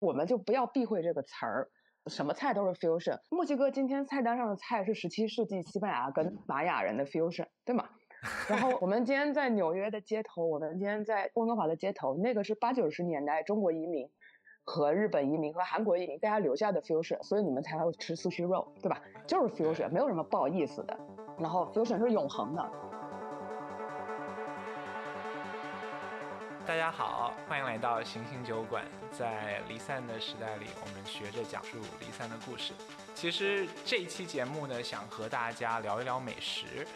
我们就不要避讳这个词儿，什么菜都是 fusion。墨西哥今天菜单上的菜是十七世纪西班牙跟玛雅人的 fusion，对吗？然后我们今天在纽约的街头，我们今天在温哥华的街头，那个是八九十年代中国移民和日本移民和韩国移民大家留下的 fusion，所以你们才会吃素须肉，对吧？就是 fusion，没有什么不好意思的。然后 fusion 是永恒的。大家好，欢迎来到行星酒馆。在离散的时代里，我们学着讲述离散的故事。其实这一期节目呢，想和大家聊一聊美食。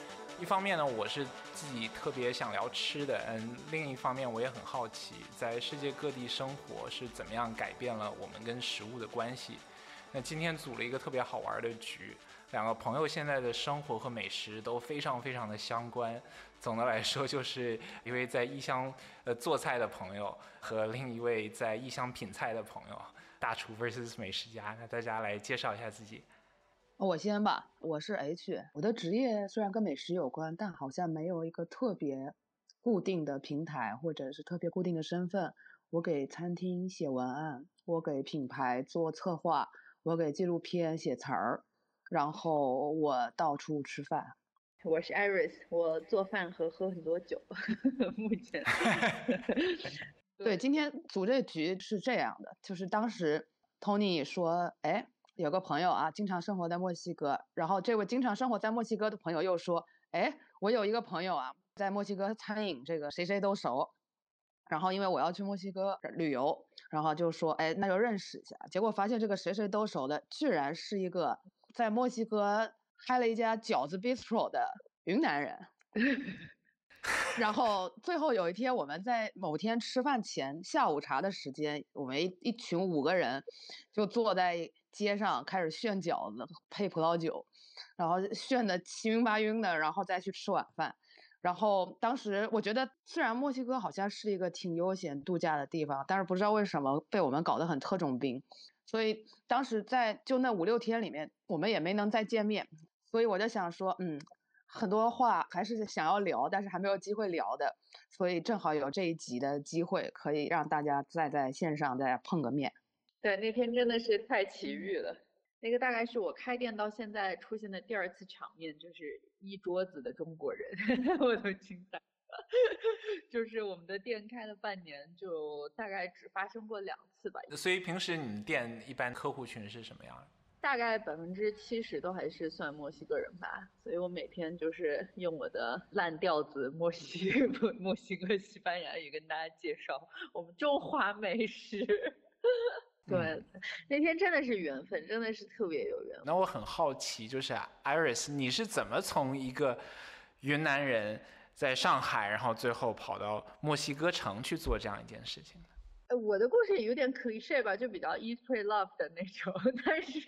一方面呢，我是自己特别想聊吃的，嗯，另一方面我也很好奇，在世界各地生活是怎么样改变了我们跟食物的关系。那今天组了一个特别好玩的局，两个朋友现在的生活和美食都非常非常的相关。总的来说，就是一位在异乡呃做菜的朋友和另一位在异乡品菜的朋友，大厨 vs 美食家。那大家来介绍一下自己。我先吧，我是 H，我的职业虽然跟美食有关，但好像没有一个特别固定的平台或者是特别固定的身份。我给餐厅写文案，我给品牌做策划，我给纪录片写词儿，然后我到处吃饭。我是 Iris，我做饭和喝很多酒，目前。对，今天组这局是这样的，就是当时 Tony 说，哎。有个朋友啊，经常生活在墨西哥。然后这位经常生活在墨西哥的朋友又说：“哎，我有一个朋友啊，在墨西哥餐饮这个谁谁都熟。然后因为我要去墨西哥旅游，然后就说：哎，那就认识一下。结果发现这个谁谁都熟的，居然是一个在墨西哥开了一家饺子 bistro 的云南人。然后最后有一天，我们在某天吃饭前下午茶的时间，我们一一群五个人就坐在。街上开始炫饺子配葡萄酒，然后炫的七晕八晕的，然后再去吃晚饭。然后当时我觉得，虽然墨西哥好像是一个挺悠闲度假的地方，但是不知道为什么被我们搞得很特种兵。所以当时在就那五六天里面，我们也没能再见面。所以我就想说，嗯，很多话还是想要聊，但是还没有机会聊的。所以正好有这一集的机会，可以让大家再在线上再碰个面。对，那天真的是太奇遇了。那个大概是我开店到现在出现的第二次场面，就是一桌子的中国人，我都惊呆了。就是我们的店开了半年，就大概只发生过两次吧。所以平时你们店一般客户群是什么样？大概百分之七十都还是算墨西哥人吧。所以我每天就是用我的烂调子墨西 墨西哥西班牙语跟大家介绍我们中华美食。对，那天真的是缘分，真的是特别有缘。那我很好奇，就是 Iris，你是怎么从一个云南人在上海，然后最后跑到墨西哥城去做这样一件事情的？呃，我的故事也有点 cliche 吧，就比较 eat pray love 的那种。但是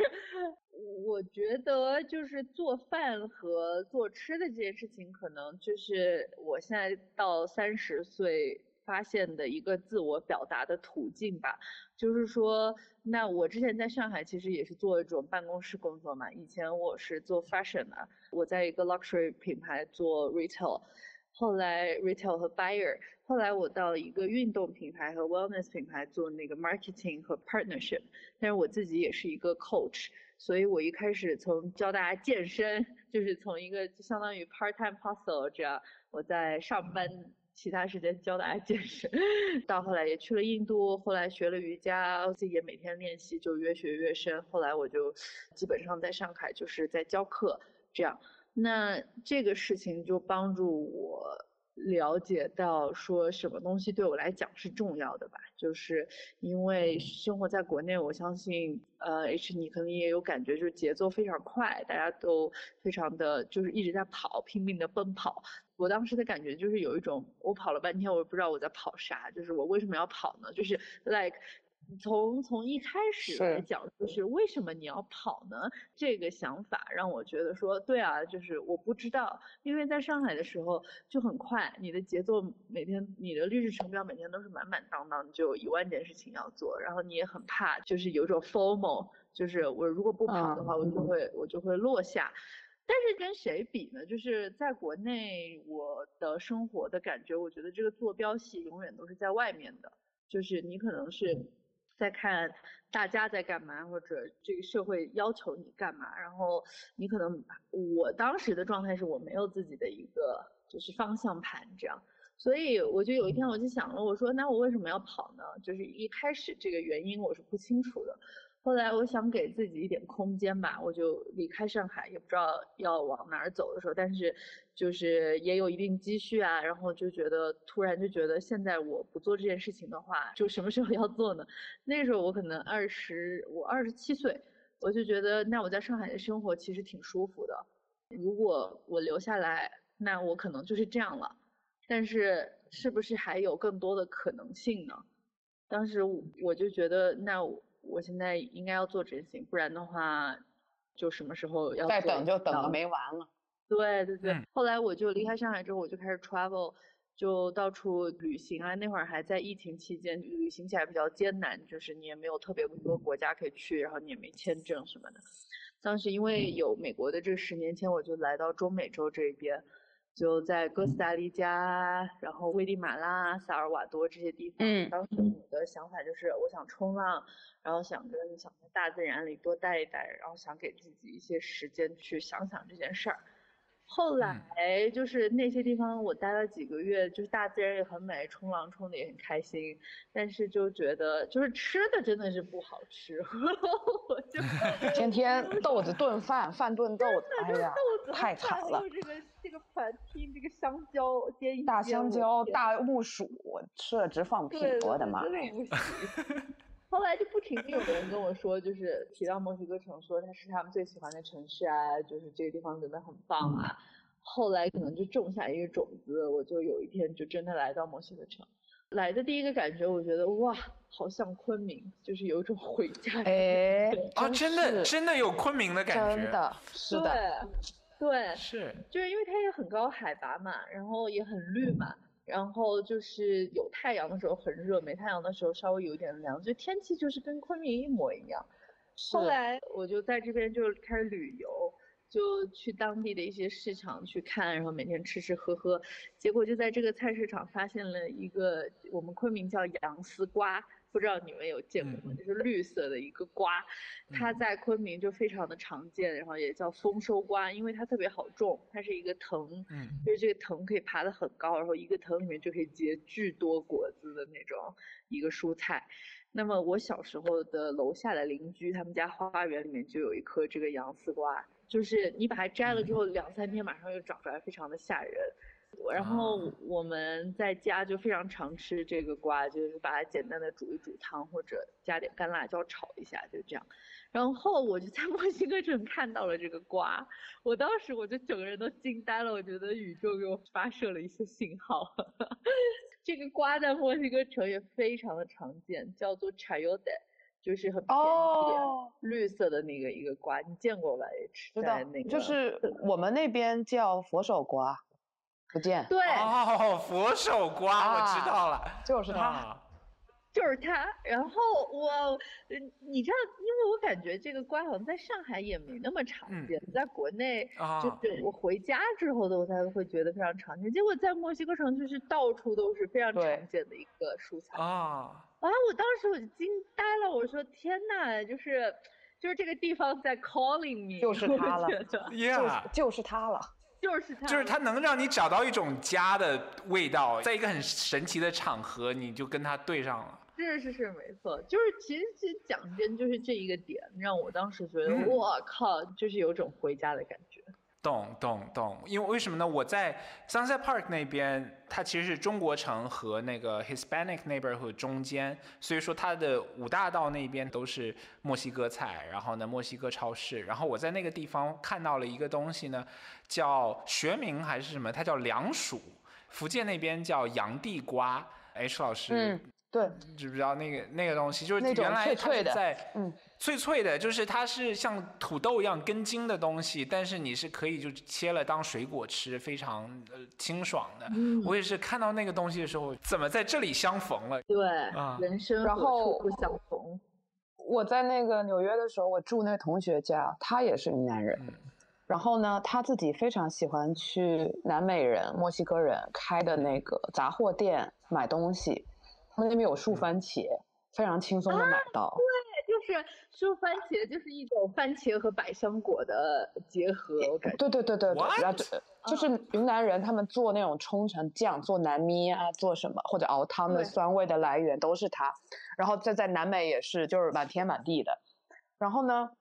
我觉得，就是做饭和做吃的这件事情，可能就是我现在到三十岁。发现的一个自我表达的途径吧，就是说，那我之前在上海其实也是做一种办公室工作嘛。以前我是做 fashion 的，我在一个 luxury 品牌做 retail，后来 retail 和 buyer，后来我到一个运动品牌和 wellness 品牌做那个 marketing 和 partnership。但是我自己也是一个 coach，所以我一开始从教大家健身，就是从一个就相当于 part time hustle 这样，我在上班。其他时间教大家健身，到后来也去了印度，后来学了瑜伽，自己也每天练习，就越学越深。后来我就基本上在上海就是在教课，这样。那这个事情就帮助我。了解到说什么东西对我来讲是重要的吧，就是因为生活在国内，我相信呃 H 你可能也有感觉，就是节奏非常快，大家都非常的就是一直在跑，拼命的奔跑。我当时的感觉就是有一种我跑了半天，我也不知道我在跑啥，就是我为什么要跑呢？就是 like。从从一开始来讲，就是为什么你要跑呢？这个想法让我觉得说，对啊，就是我不知道，因为在上海的时候就很快，你的节奏每天，你的律师程表每天都是满满当当，就有一万件事情要做，然后你也很怕，就是有种 formal，就是我如果不跑的话，我就会我就会落下。但是跟谁比呢？就是在国内，我的生活的感觉，我觉得这个坐标系永远都是在外面的，就是你可能是。在看大家在干嘛，或者这个社会要求你干嘛，然后你可能我当时的状态是我没有自己的一个就是方向盘这样，所以我就有一天我就想了，我说那我为什么要跑呢？就是一开始这个原因我是不清楚的。后来我想给自己一点空间吧，我就离开上海，也不知道要往哪儿走的时候，但是就是也有一定积蓄啊，然后就觉得突然就觉得现在我不做这件事情的话，就什么时候要做呢？那时候我可能二十，我二十七岁，我就觉得那我在上海的生活其实挺舒服的，如果我留下来，那我可能就是这样了，但是是不是还有更多的可能性呢？当时我就觉得那。现在应该要做整形，不然的话，就什么时候要再等就等了没完了。对对对，后来我就离开上海之后，我就开始 travel，就到处旅行啊。那会儿还在疫情期间，旅行起来比较艰难，就是你也没有特别多国家可以去，然后你也没签证什么的。当时因为有美国的这十年签，我就来到中美洲这边。就在哥斯达黎加，然后危地马拉、萨尔瓦多这些地方。嗯，当时我的想法就是，我想冲浪，然后想跟想在大自然里多待一待，然后想给自己一些时间去想想这件事儿。后来就是那些地方，我待了几个月，就是大自然也很美，冲浪冲的也很开心，但是就觉得就是吃的真的是不好吃，我就 天天豆子炖饭，饭炖豆子，哎呀，太惨了。这个这个盘听这个香蕉煎大香蕉大木薯，我吃了直放屁，我的妈呀！后来就不停地有人跟我说，就是提到墨西哥城，说它是他们最喜欢的城市啊，就是这个地方真的很棒啊。后来可能就种下一个种子，我就有一天就真的来到墨西哥城。来的第一个感觉，我觉得哇，好像昆明，就是有一种回家。哎，啊，真的真的有昆明的感觉，真的是的，对，是，就是因为它也很高海拔嘛，然后也很绿嘛。然后就是有太阳的时候很热，没太阳的时候稍微有点凉，就天气就是跟昆明一模一样。后来我就在这边就开始旅游，就去当地的一些市场去看，然后每天吃吃喝喝，结果就在这个菜市场发现了一个我们昆明叫洋丝瓜。不知道你们有见过吗？就是绿色的一个瓜，它在昆明就非常的常见，然后也叫丰收瓜，因为它特别好种，它是一个藤，就是这个藤可以爬得很高，然后一个藤里面就可以结巨多果子的那种一个蔬菜。那么我小时候的楼下的邻居，他们家花园里面就有一颗这个洋丝瓜，就是你把它摘了之后，两三天马上又长出来，非常的吓人。然后我们在家就非常常吃这个瓜，就是把它简单的煮一煮汤，或者加点干辣椒炒一下，就这样。然后我就在墨西哥城看到了这个瓜，我当时我就整个人都惊呆了，我觉得宇宙给我发射了一些信号。这个瓜在墨西哥城也非常的常见，叫做 chayote，就是很便宜，绿色的那个一个瓜，你见过吧？也吃在那个，就是我们那边叫佛手瓜。不见。对。哦，佛手瓜我知道了，就是它，就是他。然后我，你知道，因为我感觉这个瓜好像在上海也没那么常见，在国内就是我回家之后的我才会觉得非常常见。结果在墨西哥城就是到处都是非常常见的一个蔬菜。啊！啊，我当时我就惊呆了，我说天呐，就是就是这个地方在 calling me，就是它了，就是就是它了。就是它，就是它能让你找到一种家的味道，在一个很神奇的场合，你就跟它对上了。是是是，没错，就是其实其实讲真，就是这一个点让我当时觉得，我靠，就是有种回家的感觉。懂懂懂，因为为什么呢？我在 Sunset Park 那边，它其实是中国城和那个 Hispanic neighborhood 中间，所以说它的五大道那边都是墨西哥菜，然后呢墨西哥超市，然后我在那个地方看到了一个东西呢，叫学名还是什么？它叫凉薯，福建那边叫洋地瓜。H 老师。对，知不知道那个那个东西？就是原来它是在，嗯，脆脆的，就是它是像土豆一样根茎的东西，但是你是可以就切了当水果吃，非常呃清爽的。我也是看到那个东西的时候，怎么在这里相逢了？对，啊，人生然后不相逢。我在那个纽约的时候，我住那同学家，他也是云南人，然后呢，他自己非常喜欢去南美人、墨西哥人开的那个杂货店买东西。他们那边有树番茄，非常轻松的买到。对，就是树番茄就是一种番茄和百香果的结合，我感觉。对对对对对，然后就就是云南人他们做那种冲成酱，做南咪啊，做什么或者熬汤的酸味的来源都是它。然后再在南美也是，就是满天满地的。然后呢，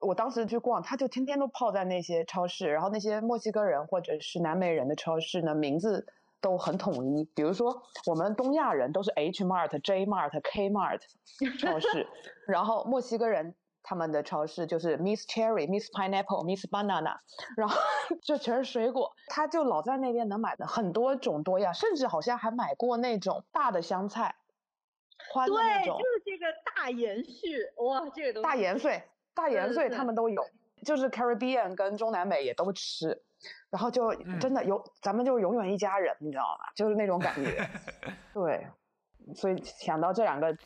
我当时去逛，他就天天都泡在那些超市，然后那些墨西哥人或者是南美人的超市呢，名字都很统一。比如说我们东亚人都是 H Mart、J Mart、K Mart 超市，然后墨西哥人他们的超市就是 Miss Cherry、Miss Pineapple、Miss Banana，然后 就全是水果。他就老在那边能买的很多种多样，甚至好像还买过那种大的香菜，宽的那对，种就是这个大延续，哇，这个东西大盐碎、大对对盐碎他们都有，就是 Caribbean 跟中南美也都吃，然后就嗯真的有、咱们就永远一家人，你知道吗？就是那种感觉。对，所以想到这两个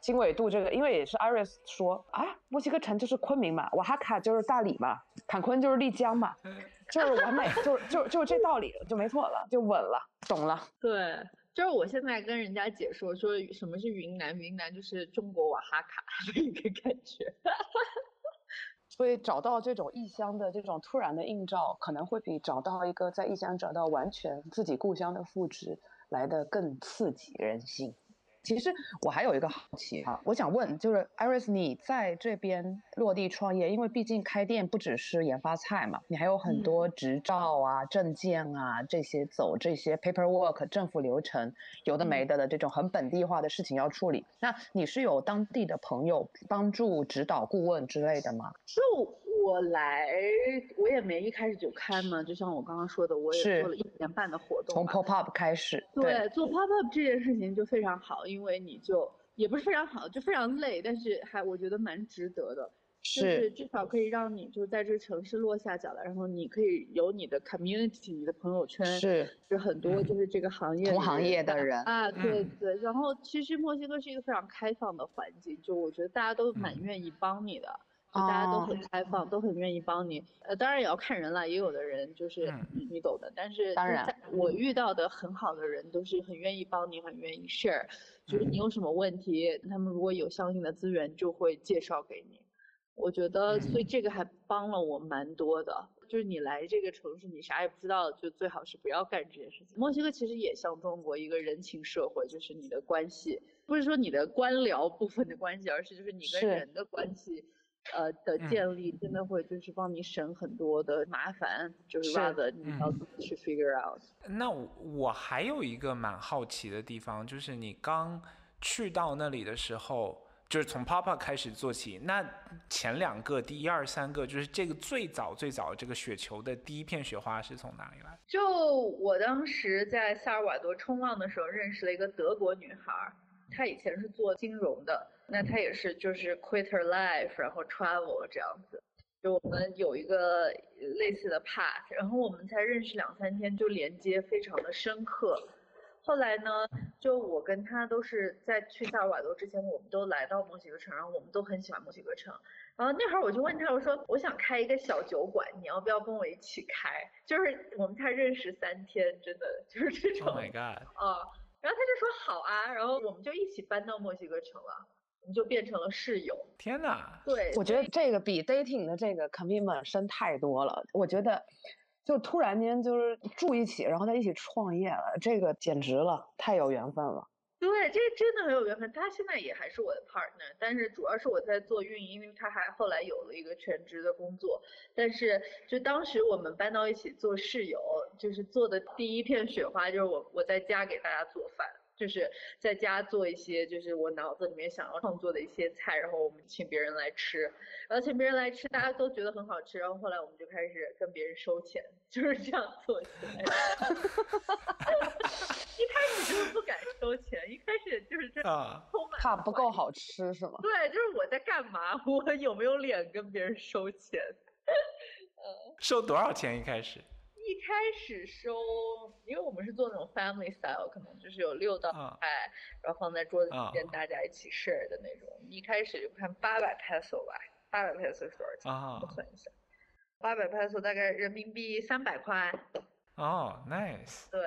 经纬度，这个因为也是 Iris 说啊，墨西哥城就是昆明嘛，瓦哈卡就是大理嘛，坎昆就是丽江嘛，就是完美，就就就这道理，就没错了，就稳了，懂了。对，就是我现在跟人家解说说什么是云南，云南就是中国瓦哈卡 的一个感觉。所以找到这种异乡的这种突然的映照，可能会比找到一个在异乡找到完全自己故乡的复制来的更刺激人心。其实我还有一个好奇啊，我想问，就是 Iris，你在这边落地创业，因为毕竟开店不只是研发菜嘛，你还有很嗯多执照啊、证件啊这些走这些 paperwork 政府流程，有的没嗯的的这种很本地化的事情要处理。那你是有当地的朋友帮助、指导、顾问之类的吗？就我来，我也没一开始就开嘛，就像我刚刚说的，我也做了一年半的活动从。pop up 开始，对，做 pop up 这件事情就非常好，因为你就也不是非常好，就非常累，但是还我觉得蛮值得的。就是至少可以让你就在这个城市落下脚来，然后你可以有你的 community，你的朋友圈，是就很多就是这个行业同行业的人啊，对嗯对。然后其实墨西哥是一个非常开放的环境，就我觉得大家都蛮嗯愿意帮你的。就大家都很哦开放，都很愿意帮你。呃，当然也要看人了，也有的人就是嗯你你懂的。但是当然就是在我遇到的很好的人都是很愿意帮你，很愿意 share。就是你有什么问题，他们如果有相应的资源，就会介绍给你。我觉得，所以这个还帮了我蛮多的。就是你来这个城市，你啥也不知道，就最好是不要干这件事情。墨西哥其实也像中国一个人情社会，就是你的关系，不是说你的官僚部分的关系，而是就是你跟人的关系。呃的嗯建立真的会就是帮你省很多的麻烦，就是是 rather 你要嗯自己去 figure out。那我我还有一个蛮好奇的地方，就是你刚去到那里的时候，就是从 Papa 开始做起。那前两个，第一二三个，就是这个最早最早这个雪球的第一片雪花是从哪里来？就我当时在萨尔瓦多冲浪的时候，认识了一个德国女孩，她以前是做金融的，那他也是就是 quit her life，然后 travel 这样子。就我们有一个类似的 path，然后我们才认识两三天就连接非常的深刻。后来呢，就我跟他都是在去萨尔瓦多之前，我们都来到墨西哥城，然后我们都很喜欢墨西哥城。然后那会儿我就问他，我说我想开一个小酒馆，你要不要跟我一起开？就是我们才认识三天，真的就是这种 Oh my god！啊。然后他就说好啊，然后我们就一起搬到墨西哥城了，我们就变成了室友。天哪！对，我觉得这个比 dating 的这个 commitment 深太多了。我觉得就突然间就是住一起，然后在一起创业了，这个简直了，太有缘分了。对，这个真的很有缘分。他现在也还是我的 partner，但是主要是我在做运营，因为他还后来有了一个全职的工作。但是就当时我们搬到一起做室友，就是做的第一片雪花，就是我我在家给大家做饭，就是在家做一些就是我脑子里面想要创作的一些菜，然后我们请别人来吃，然后请别人来吃，大家都觉得很好吃，然后后来我们就开始跟别人收钱，就是这样做起来的。一开始就是不敢收钱，一开始就是这啊，充满怕不够好吃是吗？对，就是我在干嘛？我有没有脸跟别人收钱？收多少钱一开始？一开始收，因为我们是做那种 family style，可能就是有六道啊菜，然后放在桌子中间大家一起 share 的那种。一开始就看八百 peso 吧，八百 peso 是多少钱？啊我算一下，八百 peso 大概人民币三百块。哦，nice。对，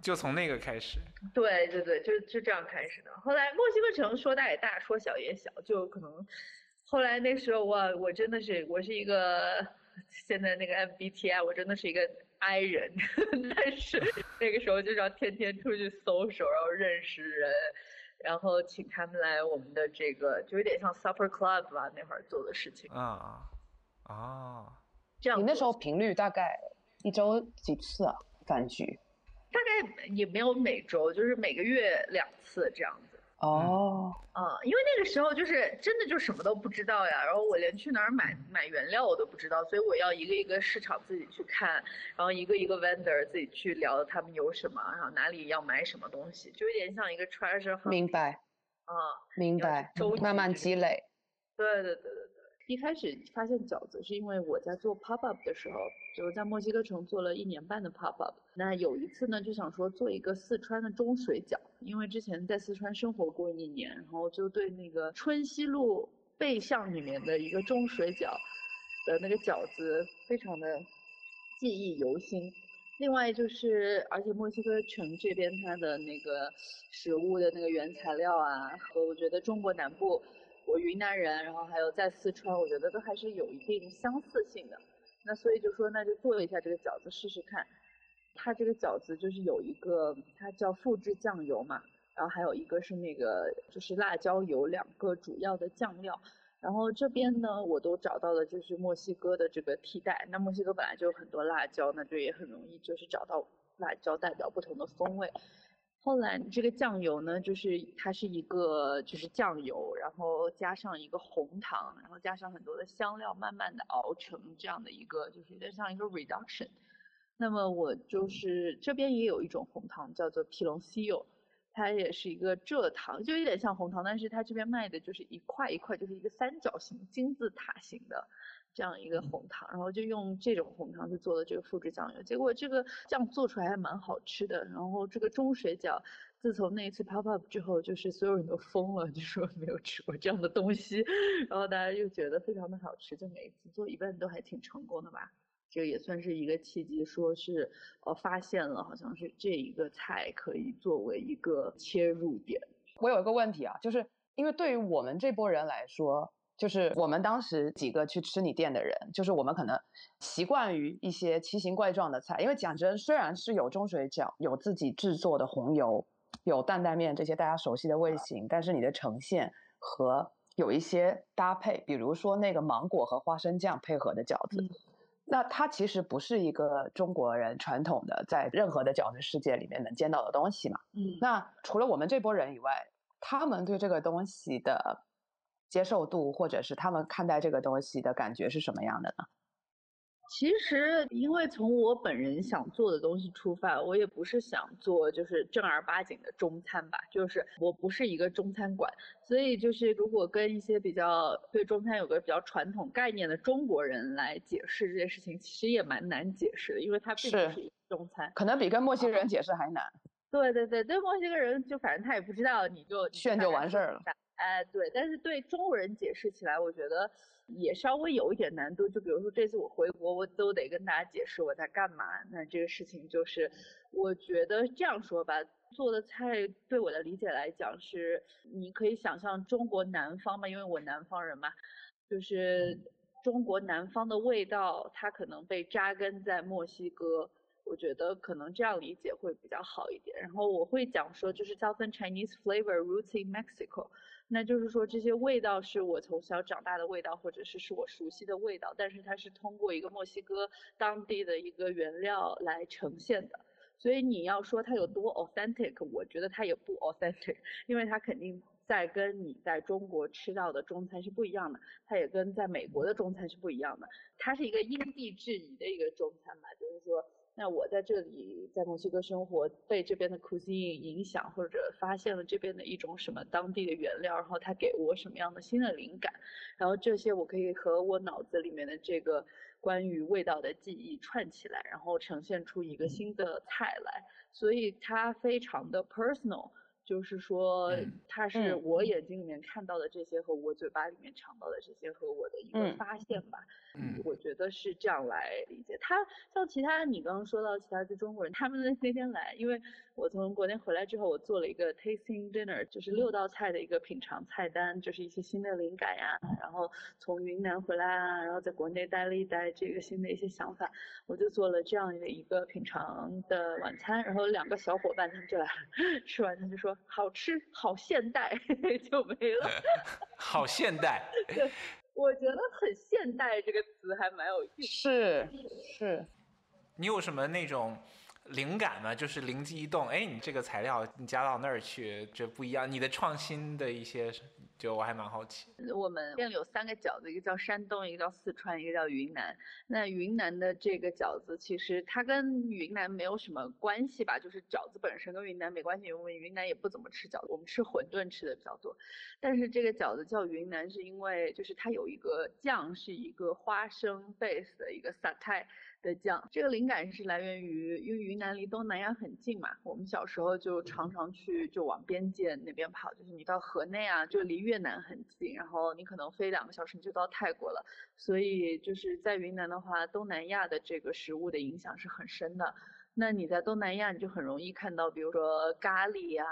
就从那个开始。对对对，就就这样开始的。后来墨西哥城说大也大，说小也小，就可能后来那时候我我真的是我是一个现在那个 MBTI，我真的是一个 I 人，但是 那个时候就是要天天出去搜手，然后认识人，然后请他们来我们的这个，就有点像 Supper Club 吧，那会儿做的事情。啊啊啊！这样你那时候频率大概一周几次啊？饭局？大概也没有每周，就是每个月两次这样子。哦，嗯、因为那个时候就是真的就什么都不知道呀，然后我连去哪儿买买原料我都不知道，所以我要一个一个市场自己去看，然后一个一个 vendor 自己去聊他们有什么，然后哪里要买什么东西，就有点像一个 treasure hunt 明白啊。明白慢慢积累。对对对对对，一开始发现饺子是因为我在做 pop up 的时候，就是在墨西哥城做了一年半的 pop up。那有一次呢，就想说做一个四川的中水饺，因为之前在四川生活过一年，然后就对那个春熙路背巷里面的一个中水饺的那个饺子非常的记忆犹新。另外就是，而且墨西哥城这边它的那个食物的那个原材料啊，和我觉得中国南部，我云南人，然后还有在四川，我觉得都还是有一定相似性的。那所以就说，那就做一下这个饺子试试看。它这个饺子就是有一个，它叫复制酱油嘛，然后还有一个是那个就是辣椒油，两个主要的酱料。然后这边呢，我都找到了就是墨西哥的这个替代。那墨西哥本来就有很多辣椒，那就也很容易就是找到辣椒代表不同的风味。后来这个酱油呢，就是它是一个就是酱油，然后加上一个红糖，然后加上很多的香料，慢慢的熬成这样的一个，就是有点像一个 reduction。那么我就是这边也有一种红糖叫做皮龙西柚它也是一个蔗糖，就有点像红糖，但是它这边卖的就是一块一块，就是一个三角形金字塔形的这样一个红糖，然后就用这种红糖去做的这个复制酱油，结果这个酱做出来还蛮好吃的。然后这个中水饺，自从那一次 pop up 之后，就是所有人都疯了，就说没有吃过这样的东西，然后大家又觉得非常的好吃，就每一次做一半都还挺成功的吧。这也算是一个契机，说是呃发现了，好像是这一个菜可以作为一个切入点。我有一个问题啊，就是因为对于我们这波人来说，就是我们当时几个去吃你店的人，就是我们可能习惯于一些奇形怪状的菜，因为讲真，虽然是有中水饺，有自己制作的红油，有担担面这些大家熟悉的味型，但是你的呈现和有一些搭配，比如说那个芒果和花生酱配合的饺子。嗯那它其实不是一个中国人传统的在任何的饺子世界里面能见到的东西嘛。嗯那除了我们这波人以外，他们对这个东西的接受度，或者是他们看待这个东西的感觉是什么样的呢？其实，因为从我本人想做的东西出发，我也不是想做就是正儿八经的中餐吧，就是我不是一个中餐馆，所以就是如果跟一些比较对中餐有个比较传统概念的中国人来解释这件事情，其实也蛮难解释的，因为它并不是中餐。可能比跟墨西哥人解释还难。对对对，对墨西哥人就反正他也不知道，你就炫就完事儿了啥。哎，对，但是对中国人解释起来，我觉得也稍微有一点难度。就比如说这次我回国，我都得跟大家解释我在干嘛。那这个事情就是，我觉得这样说吧，做的菜对我的理解来讲是，你可以想象中国南方嘛，因为我南方人嘛，就是中国南方的味道，它可能被扎根在墨西哥。我觉得可能这样理解会比较好一点。然后我会讲说，就是 Southern Chinese flavor roots in Mexico，那就是说这些味道是我从小长大的味道，或者是是我熟悉的味道，但是它是通过一个墨西哥当地的一个原料来呈现的。所以你要说它有多 authentic，我觉得它也不 authentic，因为它肯定在跟你在中国吃到的中餐是不一样的，它也跟在美国的中餐是不一样的。它是一个因地制宜的一个中餐吧，就是说。那我在这里在墨西哥生活，被这边的 cuisine 影响，或者发现了这边的一种什么当地的原料，然后它给我什么样的新的灵感，然后这些我可以和我脑子里面的这个关于味道的记忆串起来，然后呈现出一个新的菜来，所以它非常的 personal。就是说嗯它是嗯我眼睛里面看到的这些和我嘴巴里面尝到的这些和我的一个嗯发现吧。嗯我觉得是这样来理解。他像其他你刚刚说到其他的中国人，他们那天来，因为我从国内回来之后，我做了一个 tasting dinner，就是六道菜的一个品尝菜单，就是一些新的灵感呀，然后从云南回来啊，然后在国内待了一待，这个新的一些想法，我就做了这样的一个品尝的晚餐，然后两个小伙伴他们就来，吃完他就说好吃，好现代，就没了。好现代。我觉得很现代这个词还蛮有意思。是是，你有什么那种灵感呢？就是灵机一动，哎，你这个材料你加到那儿去，这不一样。你的创新的一些，就我还蛮好奇。我们店里有三个饺子，一个叫山东，一个叫四川，一个叫云南。那云南的这个饺子，其实它跟云南没有什么关系吧，就是饺子本身跟云南没关系，因为我们云南也不怎么吃饺子，我们吃馄饨吃的比较多。但是这个饺子叫云南，是因为就是它有一个酱是一个花生 base 的一个 satay 的酱，这个灵感是来源于，因为云南离东南亚很近嘛，我们小时候就常常去就往边界那边跑，就是你到河内啊，就离越南很近，然后你可能飞两个小时你就到泰国了，所以就是在云南的话，东南亚的这个食物的影响是很深的。那你在东南亚，你就很容易看到，比如说咖喱啊，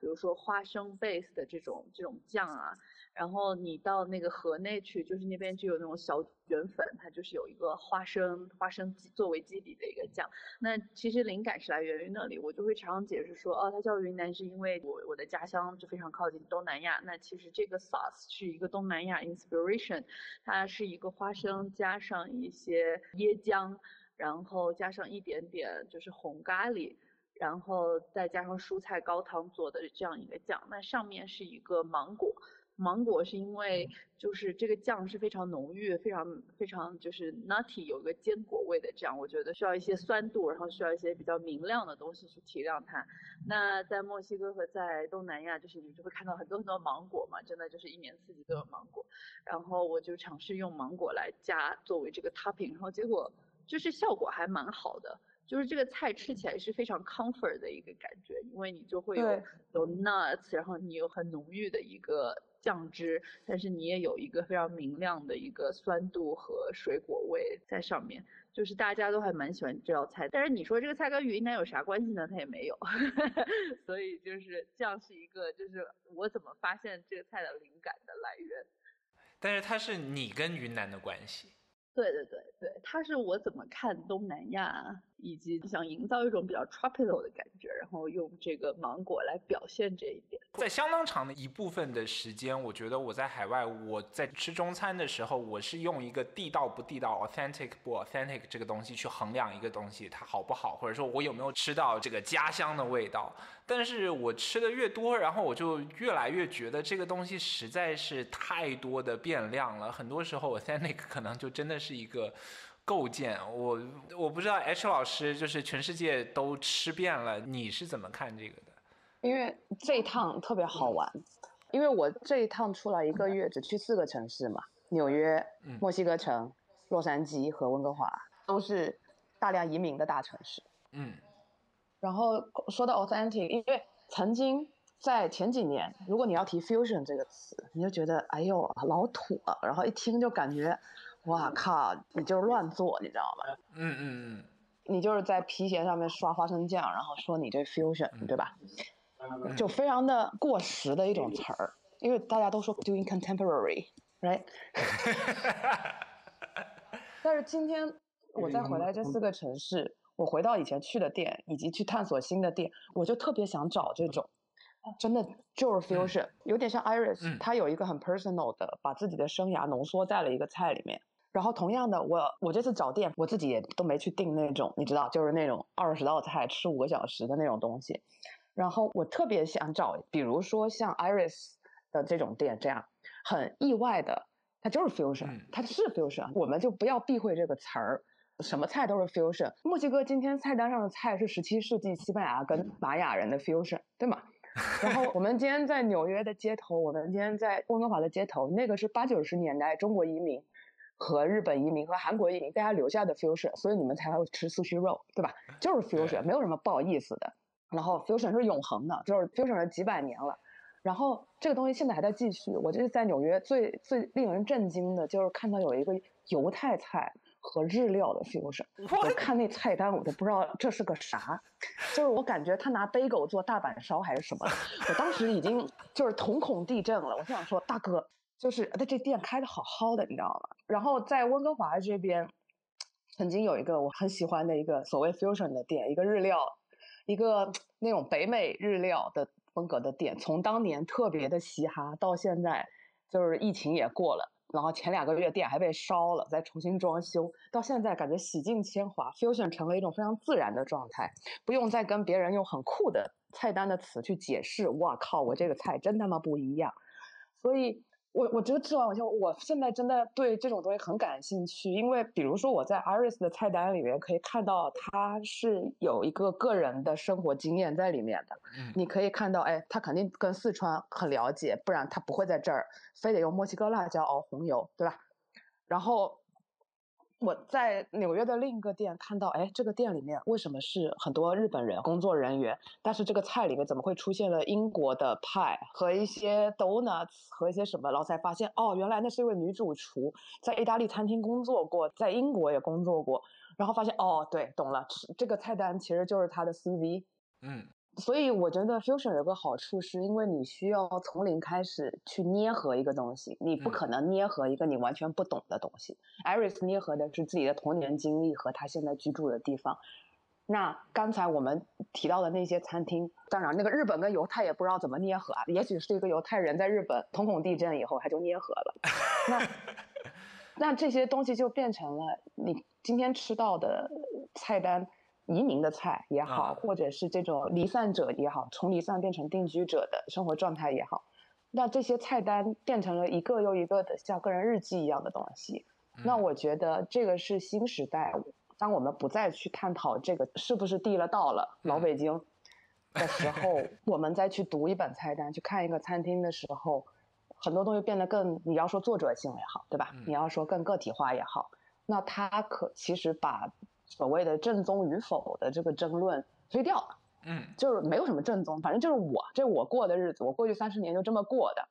比如说花生 base 的这种这种酱啊，然后你到那个河内去，就是那边就有那种小卷粉，它就是有一个花生花生作为基底的一个酱。那其实灵感是来源于那里，我就会常常解释说，哦，它叫云南是因为我我的家乡就非常靠近东南亚，那其实这个 sauce 是一个东南亚 inspiration，它是一个花生加上一些椰浆，然后加上一点点就是红咖喱。然后再加上蔬菜高汤做的这样一个酱，那上面是一个芒果，芒果是因为就是这个酱是非常浓郁，非常非常就是 nutty，有一个坚果味的酱，我觉得需要一些酸度，然后需要一些比较明亮的东西去提亮它。那在墨西哥和在东南亚，就是你就会看到很多很多芒果嘛，真的就是一年四季都有芒果。然后我就尝试用芒果来加作为这个 topping，然后结果就是效果还蛮好的。就是这个菜吃起来是非常 comfort 的一个感觉，因为你就会有有 nuts，然后你有很浓郁的一个酱汁，但是你也有一个非常明亮的一个酸度和水果味在上面，就是大家都还蛮喜欢这道菜。但是你说这个菜跟云南有啥关系呢？它也没有，所以就是这样是一个就是我怎么发现这个菜的灵感的来源。但是它是你跟云南的关系。对对对对，它是我怎么看东南亚，以及想营造一种比较 tropical 的感觉，然后用这个芒果来表现这一点。在相当长的一部分的时间，我觉得我在海外，我在吃中餐的时候，我是用一个地道不地道、authentic 不 authentic 这个东西去衡量一个东西它好不好，或者说我有没有吃到这个家乡的味道。但是我吃的越多，然后我就越来越觉得这个东西实在是太多的变量了。很多时候 authentic 可能就真的是一个。构建，我我不知道 H 老师就是全世界都吃遍了，你是怎么看这个的？因为这一趟特别好玩，因为我这一趟出来一个月只去四个城市嘛，纽约、嗯。墨西哥城、洛杉矶和温哥华，都是大量移民的大城市。嗯。然后说到 authentic，因为曾经在前几年，如果你要提 fusion 这个词，你就觉得哎呦老土了，然后一听就感觉，哇靠，你就是乱做，你知道吗？嗯嗯嗯。你就是在皮鞋上面刷花生酱，然后说你这 fusion，对吧？嗯就非常的过时的一种词儿，因为大家都说 doing contemporary，right？但是今天我再回来这四个城市，我回到以前去的店，以及去探索新的店，我就特别想找这种，真的就是 fusion，、有点像 Iris，、嗯它有一个很 personal 的，把自己的生涯浓缩在了一个菜里面。然后同样的，我我这次找店，我自己也都没去订那种，你知道，就是那种二十道菜吃五个小时的那种东西。然后我特别想找，比如说像 Iris 的这种店，这样很意外的，它就是 fusion，、嗯它是 fusion，我们就不要避讳这个词儿。什么菜都是 fusion。墨西哥今天菜单上的菜是十七世纪西班牙跟玛雅人的 fusion，对吗？然后我们今天在纽约的街头，我们今天在温哥华的街头，那个是八九十年代中国移民和日本移民和韩国移民大家留下的 fusion，所以你们才会吃苏须肉，对吧？就是 fusion，没有什么不好意思的。然后 fusion 是永恒的，就是 fusion 是几百年了。然后这个东西现在还在继续。我就是在纽约最最令人震惊的就是看到有一个犹太菜和日料的 fusion。我看那菜单我都不知道这是个啥，就是我感觉他拿 bagel 做大阪烧还是什么。我当时已经就是瞳孔地震了，我就想说大哥，就是他这店开的好好的，你知道吗？然后在温哥华这边，曾经有一个我很喜欢的一个所谓 fusion 的店，一个日料，一个那种北美日料的。风格的店，从当年特别的嘻哈，到现在就是疫情也过了，然后前两个月店还被烧了，再重新装修，到现在感觉洗尽铅华，fusion 成了一种非常自然的状态，不用再跟别人用很酷的菜单的词去解释。哇靠，我这个菜真他妈不一样，所以。我我觉得吃完我就我现在真的对这种东西很感兴趣，因为比如说我在 Iris 的菜单里面可以看到，它是有一个个人的生活经验在里面的。嗯，你可以看到，哎，他肯定跟四川很了解，不然他不会在这儿非得用墨西哥辣椒熬红油，对吧？然后。我在纽约的另一个店看到，哎，这个店里面为什么是很多日本人工作人员？但是这个菜里面怎么会出现了英国的派和一些 donuts 和一些什么？然后才发现，哦，原来那是一位女主厨，在意大利餐厅工作过，在英国也工作过。然后发现，哦，对，懂了，这个菜单其实就是他的 CV。嗯。所以我觉得 fusion 有个好处，是因为你需要从零开始去捏合一个东西，你不可能捏合一个你完全不懂的东西。Iris 捏合的是自己的童年经历和他现在居住的地方。那刚才我们提到的那些餐厅，当然那个日本跟犹太也不知道怎么捏合啊，也许是一个犹太人在日本瞳孔地震以后他就捏合了。那 那这些东西就变成了你今天吃到的菜单。移民的菜也好，或者是这种离散者也好，从离散变成定居者的生活状态也好，那这些菜单变成了一个又一个的像个人日记一样的东西。那我觉得这个是新时代，当我们不再去探讨这个是不是地了道了老北京的时候，我们再去读一本菜单，去看一个餐厅的时候，很多东西变得更你要说作者性也好，对吧？你要说更个体化也好，那它可其实把。所谓的正宗与否的这个争论推掉了，嗯，就是没有什么正宗，反正就是我这我过的日子，我过去三十年就这么过的。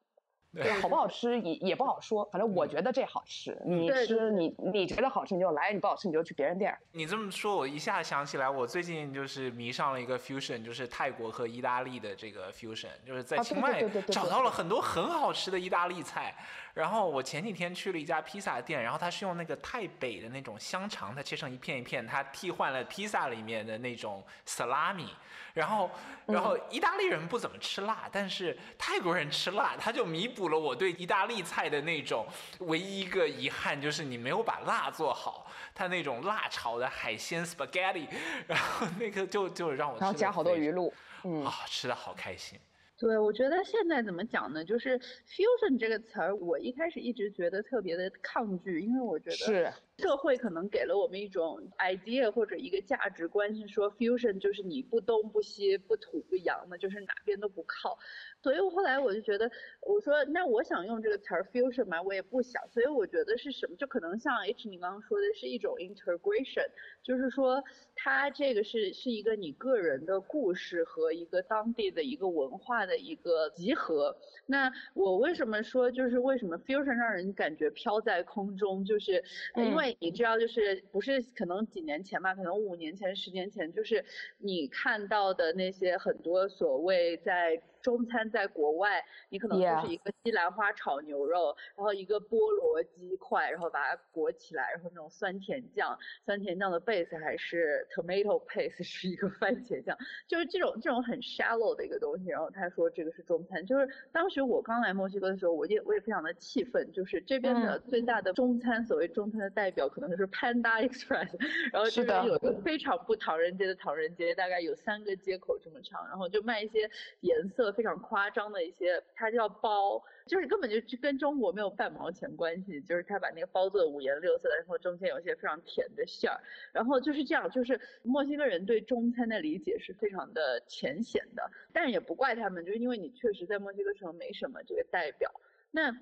好不好吃也也不好说，反正我觉得这好吃。你吃你你觉得好吃你就来，你不好吃你就去别人店。你这么说，我一下想起来，我最近就是迷上了一个 fusion，就是泰国和意大利的这个 fusion，就是在清迈找到了很多很好吃的意大利菜。然后我前几天去了一家披萨店，然后他是用那个泰北的那种香肠，它切成一片一片，它替换了披萨里面的那种 salami。然后，然后意大利人不怎么吃辣，但是泰国人吃辣，他就弥补了我对意大利菜的那种唯一一个遗憾，就是你没有把辣做好。它那种辣炒的海鲜 spaghetti，然后那个就就让我然后加好多鱼露，嗯，啊，吃的好开心。对，我觉得现在怎么讲呢？就是 fusion 这个词儿，我一开始一直觉得特别的抗拒，因为我觉得是。社会可能给了我们一种 idea 或者一个价值观，是说 fusion 就是你不东不西不土不洋的，就是哪边都不靠。所以后来我就觉得，我说那我想用这个词儿 fusion 嘛，我也不想。所以我觉得是什么？就可能像 H 你刚刚说的是一种 integration，就是说它这个是是一个你个人的故事和一个当地的一个文化的一个集合。那我为什么说就是为什么 fusion 让人感觉飘在空中？就是因为你知道，就是不是可能几年前吧，可能五年前、十年前，就是你看到的那些很多所谓在。中餐在国外，你可能就是一个西兰花炒牛肉，然后一个菠萝鸡块，然后把它裹起来，然后那种酸甜酱，酸甜酱的 base 还是 tomato paste 是一个 番茄酱，就是这种这种很 shallow 的一个东西。然后他说这个是中餐，就是当时我刚来墨西哥的时候，我也我也非常的气愤，就是这边的最大的中餐，所谓中餐的代表可能就是 Panda Express，然后这边有个非常不唐人街的唐人街，大概有三个街口这么长，然后就卖一些颜色。非常夸张的一些，它叫包，就是根本就跟中国没有半毛钱关系，就是他把那个包做的五颜六色的，然后中间有一些非常甜的馅儿，然后就是这样，就是墨西哥人对中餐的理解是非常的浅显的，但是也不怪他们，就是因为你确实在墨西哥城没什么这个代表。那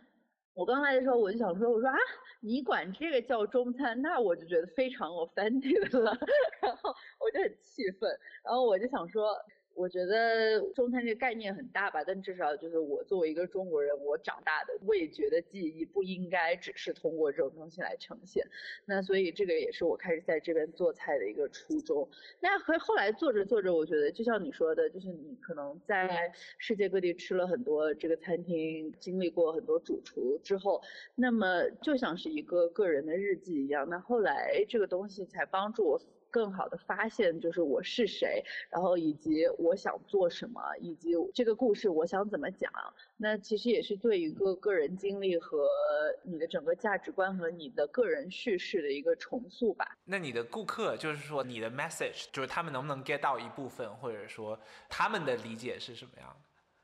我刚来的时候我就想说，我说啊，你管这个叫中餐，那我就觉得非常 offended 了，然后我就很气愤，然后我就想说。我觉得中餐这个概念很大吧，但至少就是我作为一个中国人，我长大的味觉的记忆不应该只是通过这种东西来呈现。那所以这个也是我开始在这边做菜的一个初衷。那和后来做着做着，我觉得就像你说的，就是你可能在世界各地吃了很多这个餐厅，经历过很多主厨之后，那么就像是一个个人的日记一样。那后来这个东西才帮助我。更好的发现就是我是谁，然后以及我想做什么，以及这个故事我想怎么讲。那其实也是对一个个人经历和你的整个价值观和你的个人叙事的一个重塑吧。那你的顾客就是说你的 message，就是他们能不能 get 到一部分，或者说他们的理解是什么样的？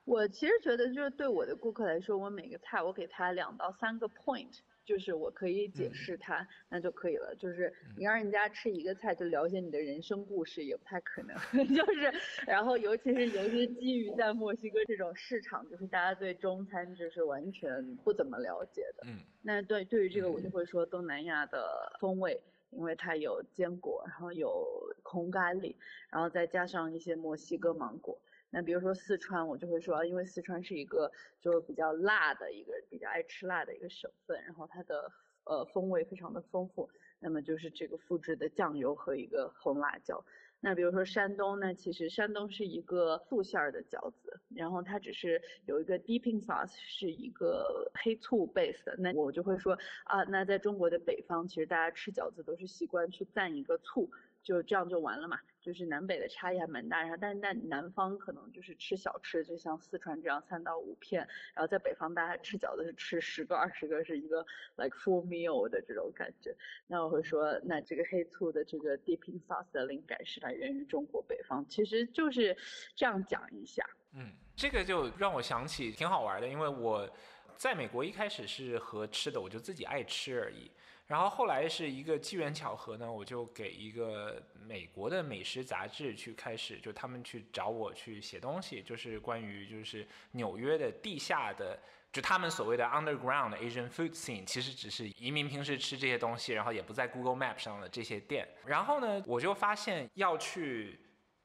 我其实觉得就是对我的顾客来说，我每个菜我给他两到三个 point。就是我可以解释它，那就可以了。就是你让人家吃一个菜就了解你的人生故事，也不太可能。就是，然后尤其是尤其是基于在墨西哥这种市场，就是大家对中餐就是完全不怎么了解的。嗯。那对对于这个我就会说东南亚的风味，因为它有坚果，然后有红咖喱，然后再加上一些墨西哥芒果。那比如说四川，我就会说，因为四川是一个就是比较辣的一个比较爱吃辣的一个省份，然后它的呃风味非常的丰富，那么就是这个复制的酱油和一个红辣椒。那比如说山东，那其实山东是一个素馅儿的饺子，然后它只是有一个 dipping sauce 是一个黑醋 base 的，那我就会说啊，那在中国的北方，其实大家吃饺子都是习惯去蘸一个醋。就这样就完了嘛，就是南北的差异还蛮大，然后但是在南方可能就是吃小吃，就像四川这样三到五片，然后在北方大家吃饺子是吃十个二十个，是一个 like full meal 的这种感觉。那我会说，那这个黑醋的这个 dipping sauce 的灵感是来源于中国北方，其实就是这样讲一下。嗯，这个就让我想起挺好玩的，因为我在美国一开始是和吃的，我就自己爱吃而已。然后后来是一个机缘巧合呢，我就给一个美国的美食杂志去开始，就他们去找我去写东西，就是关于就是纽约的地下的，就他们所谓的 underground Asian food scene，其实只是移民平时吃这些东西，然后也不在 Google Map 上的这些店。然后呢，我就发现要去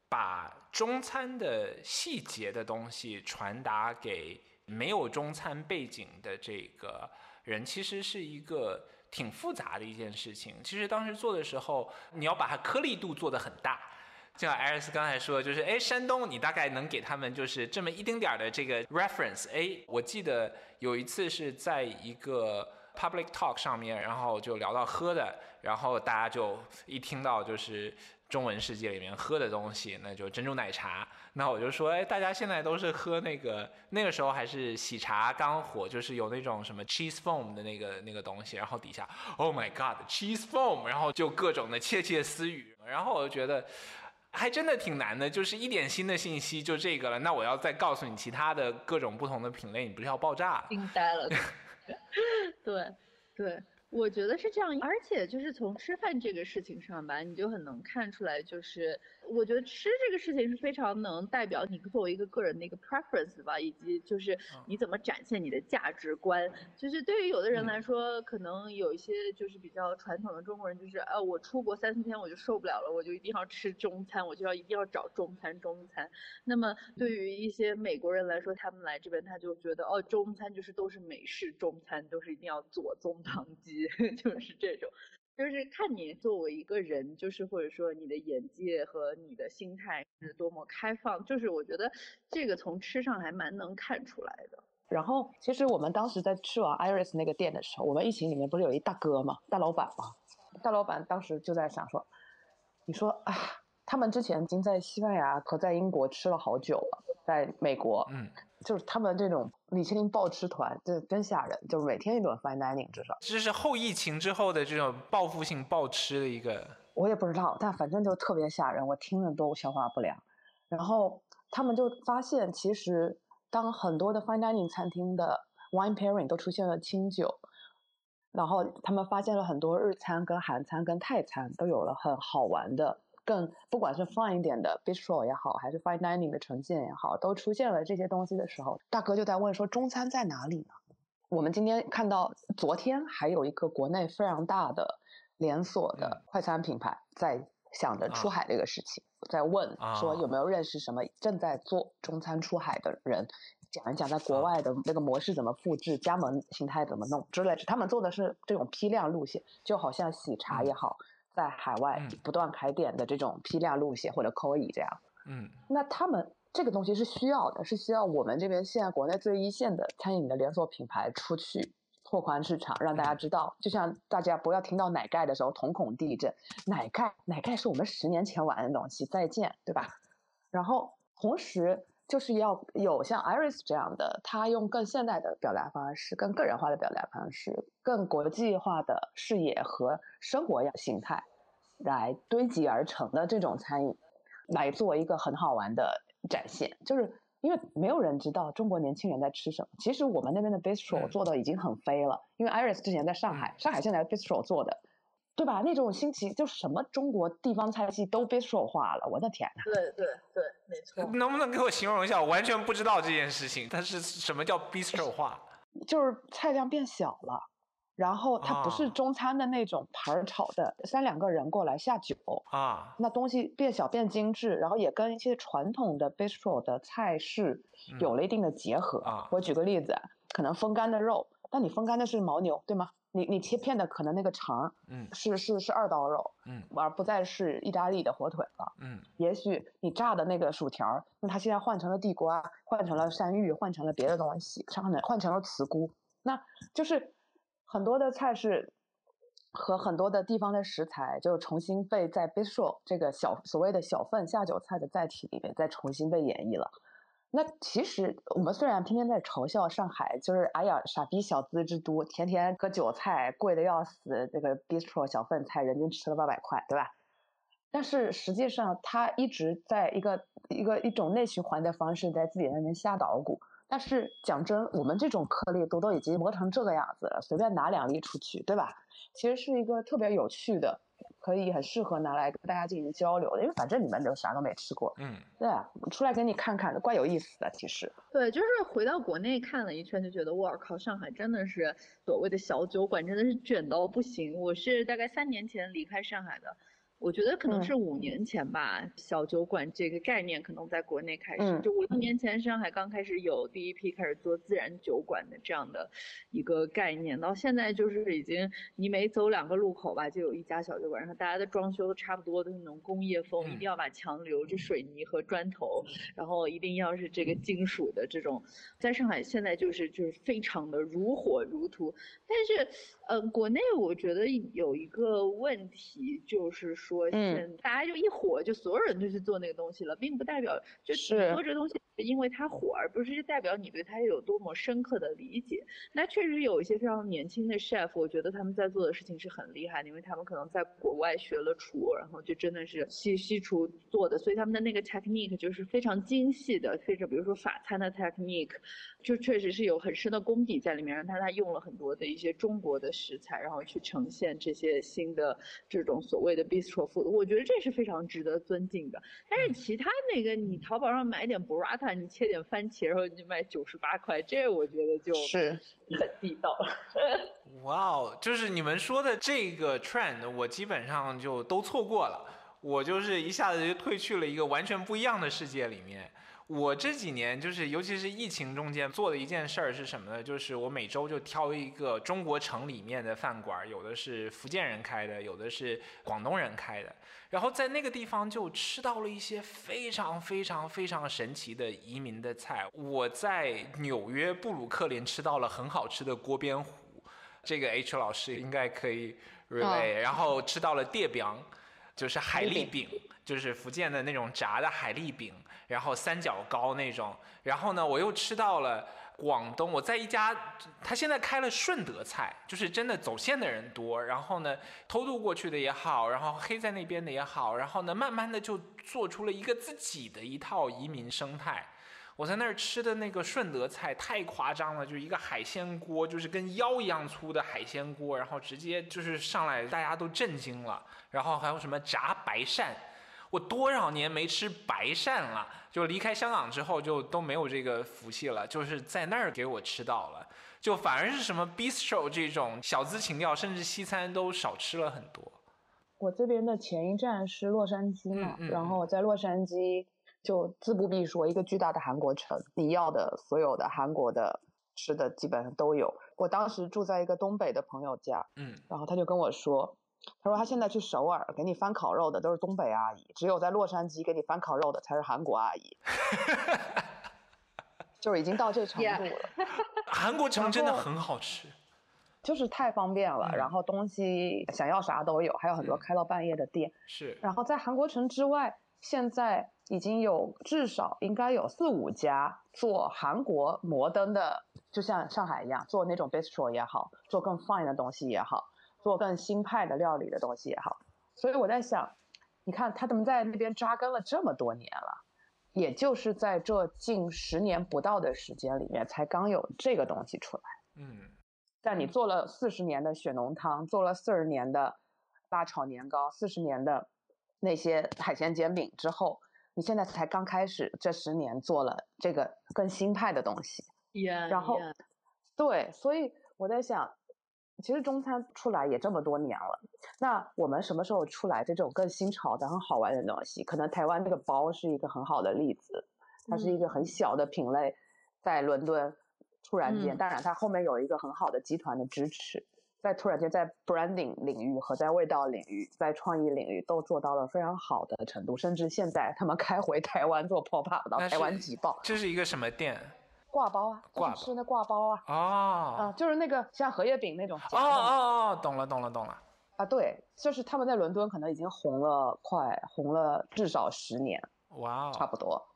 把中餐的细节的东西传达给没有中餐背景的这个人，其实是一个。挺复杂的一件事情。其实当时做的时候，你要把它颗粒度做得很大。就像艾瑞斯刚才说的，就是哎，山东你大概能给他们就是这么一丁点儿的这个 reference。哎，我记得有一次是在一个 public talk 上面，然后就聊到喝的，然后大家就一听到就是。中文世界里面喝的东西，那就珍珠奶茶。那我就说，哎，大家现在都是喝那个，那个时候还是喜茶刚火，就是有那种什么 cheese foam 的那个那个东西。然后底下，Oh my God，cheese foam，然后就各种的窃窃私语。然后我就觉得，还真的挺难的，就是一点新的信息就这个了。那我要再告诉你其他的各种不同的品类，你不是要爆炸？惊呆了。对，对。我觉得是这样，而且就是从吃饭这个事情上吧，你就很能看出来，就是我觉得吃这个事情是非常能代表你作为一个个人的一个 preference 吧，以及就是你怎么展现你的价值观。就是对于有的人来说，可能有一些就是比较传统的中国人，就是呃我出国三四天我就受不了了，我就一定要吃中餐，我就要一定要找中餐中餐。那么对于一些美国人来说，他们来这边他就觉得哦中餐就是都是美式中餐，都是一定要左宗棠鸡。就是这种，就是看你作为一个人，就是或者说你的眼界和你的心态是多么开放，就是我觉得这个从吃上还蛮能看出来的。然后其实我们当时在去完 Iris 那个店的时候，我们一群里面不是有一大哥嘛，大老板嘛，大老板当时就在想说，你说啊，他们之前已经在西班牙和在英国吃了好久了，在美国，嗯。就是他们这种米其林暴吃团，这真吓人，就是每天一顿 fine dining 至少。这是后疫情之后的这种报复性暴吃的一个，我也不知道，但反正就特别吓人，我听着都消化不良。然后他们就发现，其实当很多的 fine dining 餐厅的 wine pairing 都出现了清酒，然后他们发现了很多日餐、跟韩餐、跟泰餐都有了很好玩的。更不管是 fine 一点的 bistro 也好，还是 fine dining 的呈现也好，都出现了这些东西的时候，大哥就在问说中餐在哪里呢？我们今天看到，昨天还有一个国内非常大的连锁的快餐品牌在想着出海这个事情，在问说有没有认识什么正在做中餐出海的人，讲一讲在国外的那个模式怎么复制，加盟形态怎么弄之类的。他们做的是这种批量路线，就好像喜茶也好，在海外不断开店的这种批量路线或者 o i 这样。嗯，那他们这个东西是需要的，是需要我们这边现在国内最一线的餐饮的连锁品牌出去。拓宽市场，让大家知道，就像大家不要听到奶盖的时候瞳孔地震。奶盖，奶盖是我们十年前玩的东西，再见，对吧？然后同时就是要有像 Iris 这样的，他用更现代的表达方式、更个人化的表达方式、更国际化的视野和生活形态来堆积而成的这种餐饮，来做一个很好玩的展现，就是。因为没有人知道中国年轻人在吃什么。其实我们那边的 bistro 做的已经很飞了。因为 Iris 之前在上海，上海现在 bistro 做的，对吧？那种新奇，就什么中国地方菜系都 bistro 化了。我的天呐！对对对，没错。能不能给我形容一下？我完全不知道这件事情。它是什么叫 bistro 化？就是菜量变小了。然后它不是中餐的那种盘炒的，三两个人过来下酒啊，那东西变小变精致，然后也跟一些传统的 bistro 的菜式有了一定的结合啊。我举个例子，可能风干的肉，但你风干的是牦牛，对吗？你你切片的可能那个肠，嗯，是是是二刀肉，嗯，而不再是意大利的火腿了，嗯。也许你炸的那个薯条，那它现在换成了地瓜，换成了山芋，换成了别的东西，上面换成了茨菇，那就是。很多的菜式和很多的地方的食材，就重新被在 bistro 这个小所谓的小份下酒菜的载体里面再重新被演绎了。那其实我们虽然天天在嘲笑上海，就是哎呀傻逼小资之都，天天割韭菜贵的要死，这个 bistro 小份菜人均吃了八百块，对吧？但是实际上它一直在一个一个一种内循环的方式在自己那边瞎捣鼓。但是讲真，我们这种颗粒都都已经磨成这个样子了，随便拿两粒出去，对吧？其实是一个特别有趣的，可以很适合拿来跟大家进行交流的，因为反正你们都啥都没吃过，嗯，对啊，出来给你看看，怪有意思的。其实，对，就是回到国内看了一圈，就觉得我靠，上海真的是所谓的小酒馆，真的是卷到不行。我是大概三年前离开上海的。我觉得可能是五。年前吧，小酒馆这个概念可能在国内开始，就五六年前上海刚开始有第一批开始做自然酒馆的这样的一个概念，到现在就是已经你每走两个路口吧，就有一家小酒馆，然后大家的装修都差不多都是那种工业风，一定要把墙留着水泥和砖头，然后一定要是这个金属的这种，在上海现在就是就是非常的如火如荼，但是。呃，国内我觉得有一个问题，就是说，现大家就一火，就所有人都去做那个东西了，并不代表就是做这东西。是因为它火，而不是代表你对它有多么深刻的理解。那确实有一些非常年轻的 chef，我觉得他们在做的事情是很厉害的，因为他们可能在国外学了厨，然后就真的是西西厨做的，所以他们的那个 technique 就是非常精细的，非常比如说法餐的 technique，就确实是有很深的功底在里面。让他他用了很多的一些中国的食材，然后去呈现这些新的这种所谓的 bistro 我觉得这是非常值得尊敬的。但是其他那个你淘宝上买点 burrata。你切点番茄，然后你卖九十八块，这我觉得就是很地道了。哇哦，就是你们说的这个 trend，我基本上就都错过了。我就是一下子就退去了一个完全不一样的世界里面。我这几年就是，尤其是疫情中间做的一件事儿是什么呢？就是我每周就挑一个中国城里面的饭馆，有的是福建人开的，有的是广东人开的，然后在那个地方就吃到了一些非常非常非常神奇的移民的菜。我在纽约布鲁克林吃到了很好吃的锅边糊，这个 H 老师应该可以 relay。然后吃到了电饼，就是海蛎饼，就是福建的那种炸的海蛎饼。然后三角糕那种，然后呢，我又吃到了广东，我在一家，他现在开了顺德菜，就是真的走线的人多，然后呢，偷渡过去的也好，然后黑在那边的也好，然后呢，慢慢的就做出了一个自己的一套移民生态。我在那儿吃的那个顺德菜太夸张了，就是一个海鲜锅，就是跟腰一样粗的海鲜锅，然后直接就是上来，大家都震惊了。然后还有什么炸白鳝。我多少年没吃白鳝了，就离开香港之后就都没有这个福气了，就是在那儿给我吃到了，就反而是什么 bistro 这种小资情调，甚至西餐都少吃了很多。我这边的前一站是洛杉矶嘛，然后在洛杉矶就自不必说，一个巨大的韩国城，你要的所有的韩国的吃的基本上都有。我当时住在一个东北的朋友家，嗯，然后他就跟我说，他说他现在去首尔给你翻烤肉的都是东北阿姨，只有在洛杉矶给你翻烤肉的才是韩国阿姨，就是已经到这程度了。韩国城真的很好吃。就是太方便了，然后东西想要啥都有，还有很多开到半夜的店。是，然后在韩国城之外，现在已经有至少应该有四五家做韩国摩登的，就像上海一样做那种 bistro 也好，做更 fine 的东西也好，做更新派的料理的东西也好。所以我在想，你看他怎么在那边扎根了这么多年了，也就是在这近十年不到的时间里面，才刚有这个东西出来。嗯。在你做了四十年的血浓汤，做了四十年的辣炒年糕，四十年的那些海鲜煎饼之后，你现在才刚开始这十年做了这个更新派的东西。然后，对，所以我在想，其实中餐出来也这么多年了，那我们什么时候出来这种更新潮的、很好玩的东西？可能台湾这个包是一个很好的例子，它是一个很小的品类，在伦敦。突然间，当然它后面有一个很好的集团的支持，在突然间在 branding 领域和在味道领域、在创意领域都做到了非常好的程度，甚至现在他们开回台湾做 pop up 到台湾挤爆。这是一个什么店？挂包啊，挂吃那挂包啊。哦。啊，就是那个像荷叶饼那种。哦哦哦，懂了懂了懂了。啊，对，就是他们在伦敦可能已经红了快红了至少十年。哇。差不多。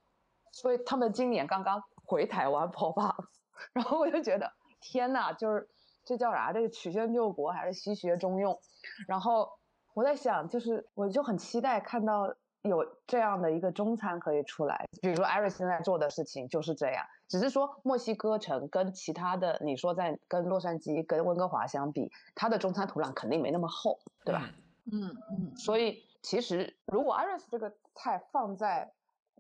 所以他们今年刚刚回台湾 pop up。然后我就觉得天呐，就是这叫啥？这个曲线救国还是西学中用？然后我在想，就是我就很期待看到有这样的一个中餐可以出来。比如说艾瑞现在做的事情就是这样，只是说墨西哥城跟其他的，你说在跟洛杉矶、跟温哥华相比，它的中餐土壤肯定没那么厚，对吧？嗯嗯。所以其实如果 Iris 这个菜放在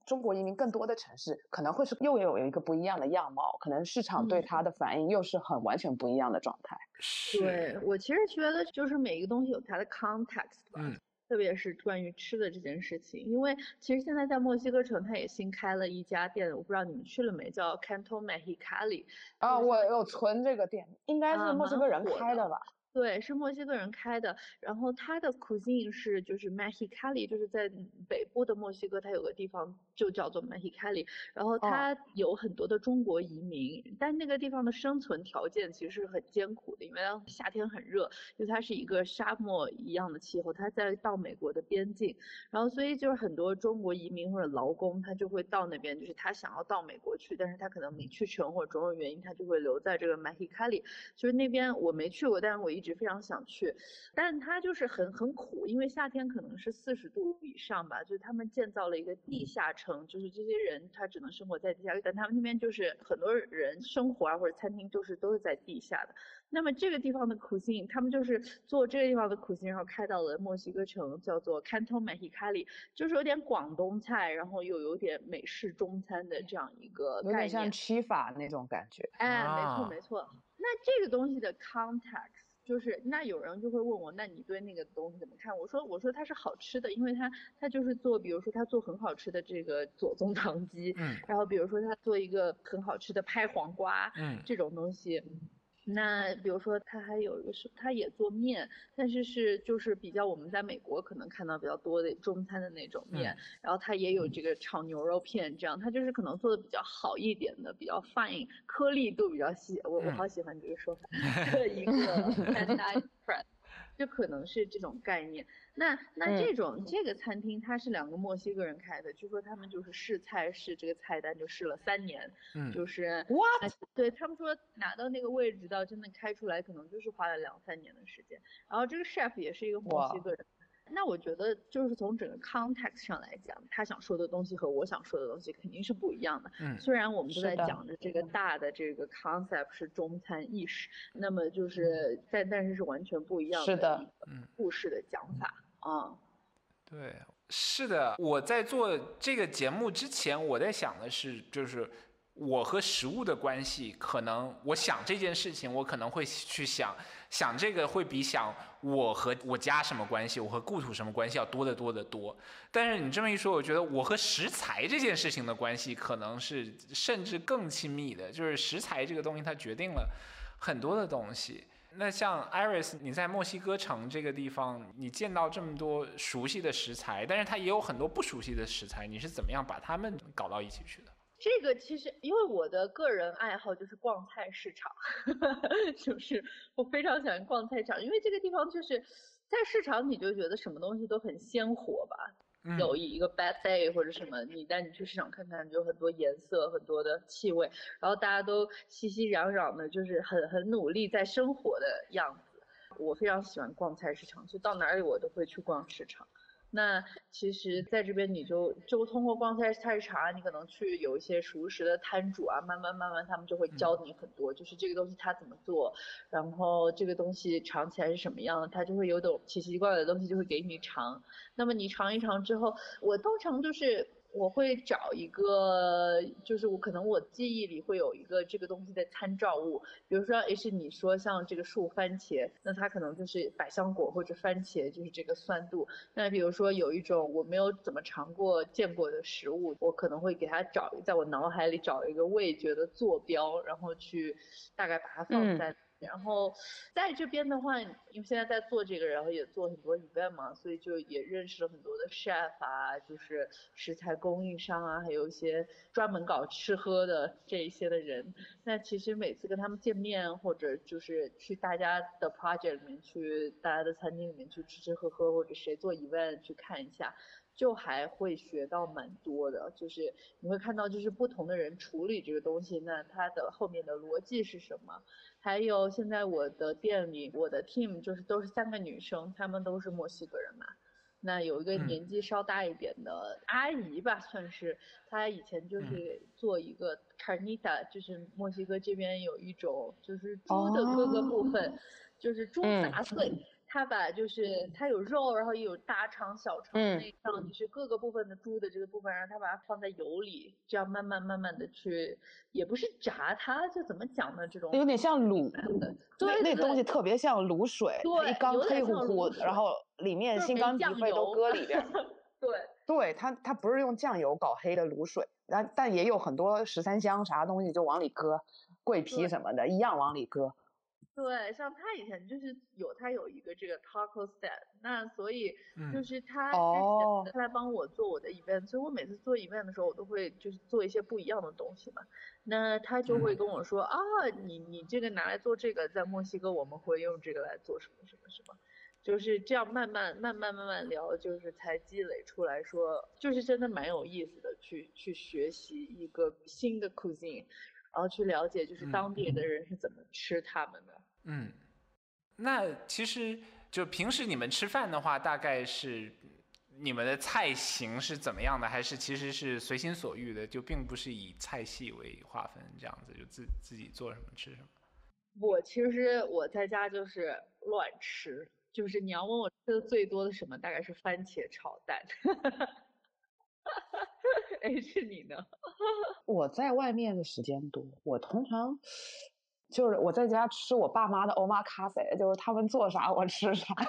中国移民更多的城市可能会是又有一个不一样的样貌，可能市场对它的反应又是很完全不一样的状态。对我其实觉得就是每一个东西有它的 context 吧，特别是关于吃的这件事情，因为其实现在在墨西哥城，它也新开了一家店，我不知道你们去了没，叫 Canto Mexicali。啊，我有存这个店，应该是墨西哥人开的吧。对，是墨西哥人开的。然后它的 cuisine 是就是 Mexicali，就是在北部的墨西哥，它有个地方就叫做 Mexicali。然后它有很多的中国移民，但那个地方的生存条件其实是很艰苦的，因为夏天很热，就它是一个沙漠一样的气候，它在到美国的边境。然后所以就是很多中国移民或者劳工，他就会到那边，就是他想要到美国去，但是他可能没去成或者种种原因，他就会留在这个 Mexicali。就是那边我没去过，但是我一。一直非常想去，但是它就是很很苦，因为夏天可能是四十度以上吧。就是他们建造了一个地下城，就是这些人他只能生活在地下，但他们那边就是很多人生活啊或者餐厅就是都是在地下的。那么这个地方的苦心，他们就是做这个地方的苦心，然后开到了墨西哥城，叫做 Canton Mexicali，就是有点广东菜，然后又有点美式中餐的这样一个概念，有点像吃法那种感觉。哎，没错没错。那这个东西的 context。就是那有人就会问我，那你对那个东西怎么看？我说我说它是好吃的，因为它它就是做，比如说它做很好吃的这个左宗棠鸡，嗯，然后比如说它做一个很好吃的拍黄瓜，嗯，这种东西。那比如说，他还有一个是，他也做面，但是是就是比较我们在美国可能看到比较多的中餐的那种面，然后他也有这个炒牛肉片，这样他就是可能做的比较好一点的，比较 fine，颗粒度比较细，我我好喜欢这个说法的 一个 nice 就可能是这种概念。那那这种这个餐厅，它是两个墨西哥人开的，据说他们就是试菜试这个菜单就试了三年，嗯，就是 what？对他们说拿到那个位置到真的开出来，可能就是花了两三年的时间。然后这个 chef 也是一个墨西哥人。那我觉得就是从整个 context 上来讲，他想说的东西和我想说的东西肯定是不一样的。嗯，虽然我们都在讲着这个大的这个 concept 是中餐意识，那么就是但但是是完全不一样的一个故事的讲法啊。对，是的。我在做这个节目之前，我在想的是，就是。我和食物的关系，可能我想这件事情，我可能会去想想这个会比想我和我家什么关系，我和故土什么关系要多得多得多。但是你这么一说，我觉得我和食材这件事情的关系，可能是甚至更亲密的，就是食材这个东西，它决定了很多的东西。那像 Iris，你在墨西哥城这个地方，你见到这么多熟悉的食材，但是它也有很多不熟悉的食材，你是怎么样把它们搞到一起去的？这个其实因为我的个人爱好就是逛菜市场，就是我非常喜欢逛菜场，因为这个地方就是在市场，你就觉得什么东西都很鲜活吧。有一个 bad day 或者什么，你带你去市场看看，就很多颜色，很多的气味，然后大家都熙熙攘攘的，就是很很努力在生活的样子。我非常喜欢逛菜市场，就到哪里我都会去逛市场。那其实在这边你就就通过逛菜菜市场啊，你可能去有一些熟食的摊主啊，慢慢慢慢他们就会教你很多，就是这个东西它怎么做，然后这个东西尝起来是什么样的，他就会有种奇奇怪怪的东西就会给你尝。那么你尝一尝之后，我通常就是。我会找一个，就是我可能我记忆里会有一个这个东西的参照物，比如说，诶，是你说像这个树番茄，那它可能就是百香果或者番茄，就是这个酸度。那比如说有一种我没有怎么尝过见过的食物，我可能会给它找，在我脑海里找一个味觉的坐标，然后去大概把它放在。然后在这边的话，因为现在在做这个，然后也做很多 event 嘛，所以就也认识了很多的 chef 啊，就是食材供应商啊，还有一些专门搞吃喝的这一些的人。那其实每次跟他们见面，或者就是去大家的 project 里面去，大家的餐厅里面去吃吃喝喝，或者谁做 event 去看一下。就还会学到蛮多的，就是你会看到，就是不同的人处理这个东西，那它的后面的逻辑是什么？还有现在我的店里，我的 team 就是都是三个女生，她们都是墨西哥人嘛。那有一个年纪稍大一点的阿姨吧，算是，她以前就是做一个 carnita，就是墨西哥这边有一种就是猪的各个部分，就是猪杂碎。他把就是他有肉，然后也有大肠、小肠、内脏，就是各个部分的猪的这个部分，然后他把它放在油里，这样慢慢慢慢的去，也不是炸它，就怎么讲呢？这种有点像卤的，对，那东西特别像卤水，一缸黑乎乎，然后里面心肝脾肺都搁里边。对，对，它它不是用酱油搞黑的卤水，但但也有很多十三香啥东西就往里搁，桂皮什么的一样往里搁。对，像他以前就是有他有一个这个 taco stand，那所以就是他之前他来帮我做我的 event，所以我每次做 event 的时候，我都会就是做一些不一样的东西嘛。那他就会跟我说啊，你你这个拿来做这个，在墨西哥我们会用这个来做什么什么什么，就是这样慢慢慢慢慢慢聊，就是才积累出来说，就是真的蛮有意思的，去去学习一个新的 cuisine，然后去了解就是当地的人是怎么吃他们的。嗯，那其实就平时你们吃饭的话，大概是你们的菜型是怎么样的？还是其实是随心所欲的，就并不是以菜系为划分，这样子就自自己做什么吃什么。我其实我在家就是乱吃，就是你要问我吃的最多的什么，大概是番茄炒蛋。哎，是你呢？我在外面的时间多，我通常。就是我在家吃我爸妈的欧玛卡塞，就是他们做啥我吃啥。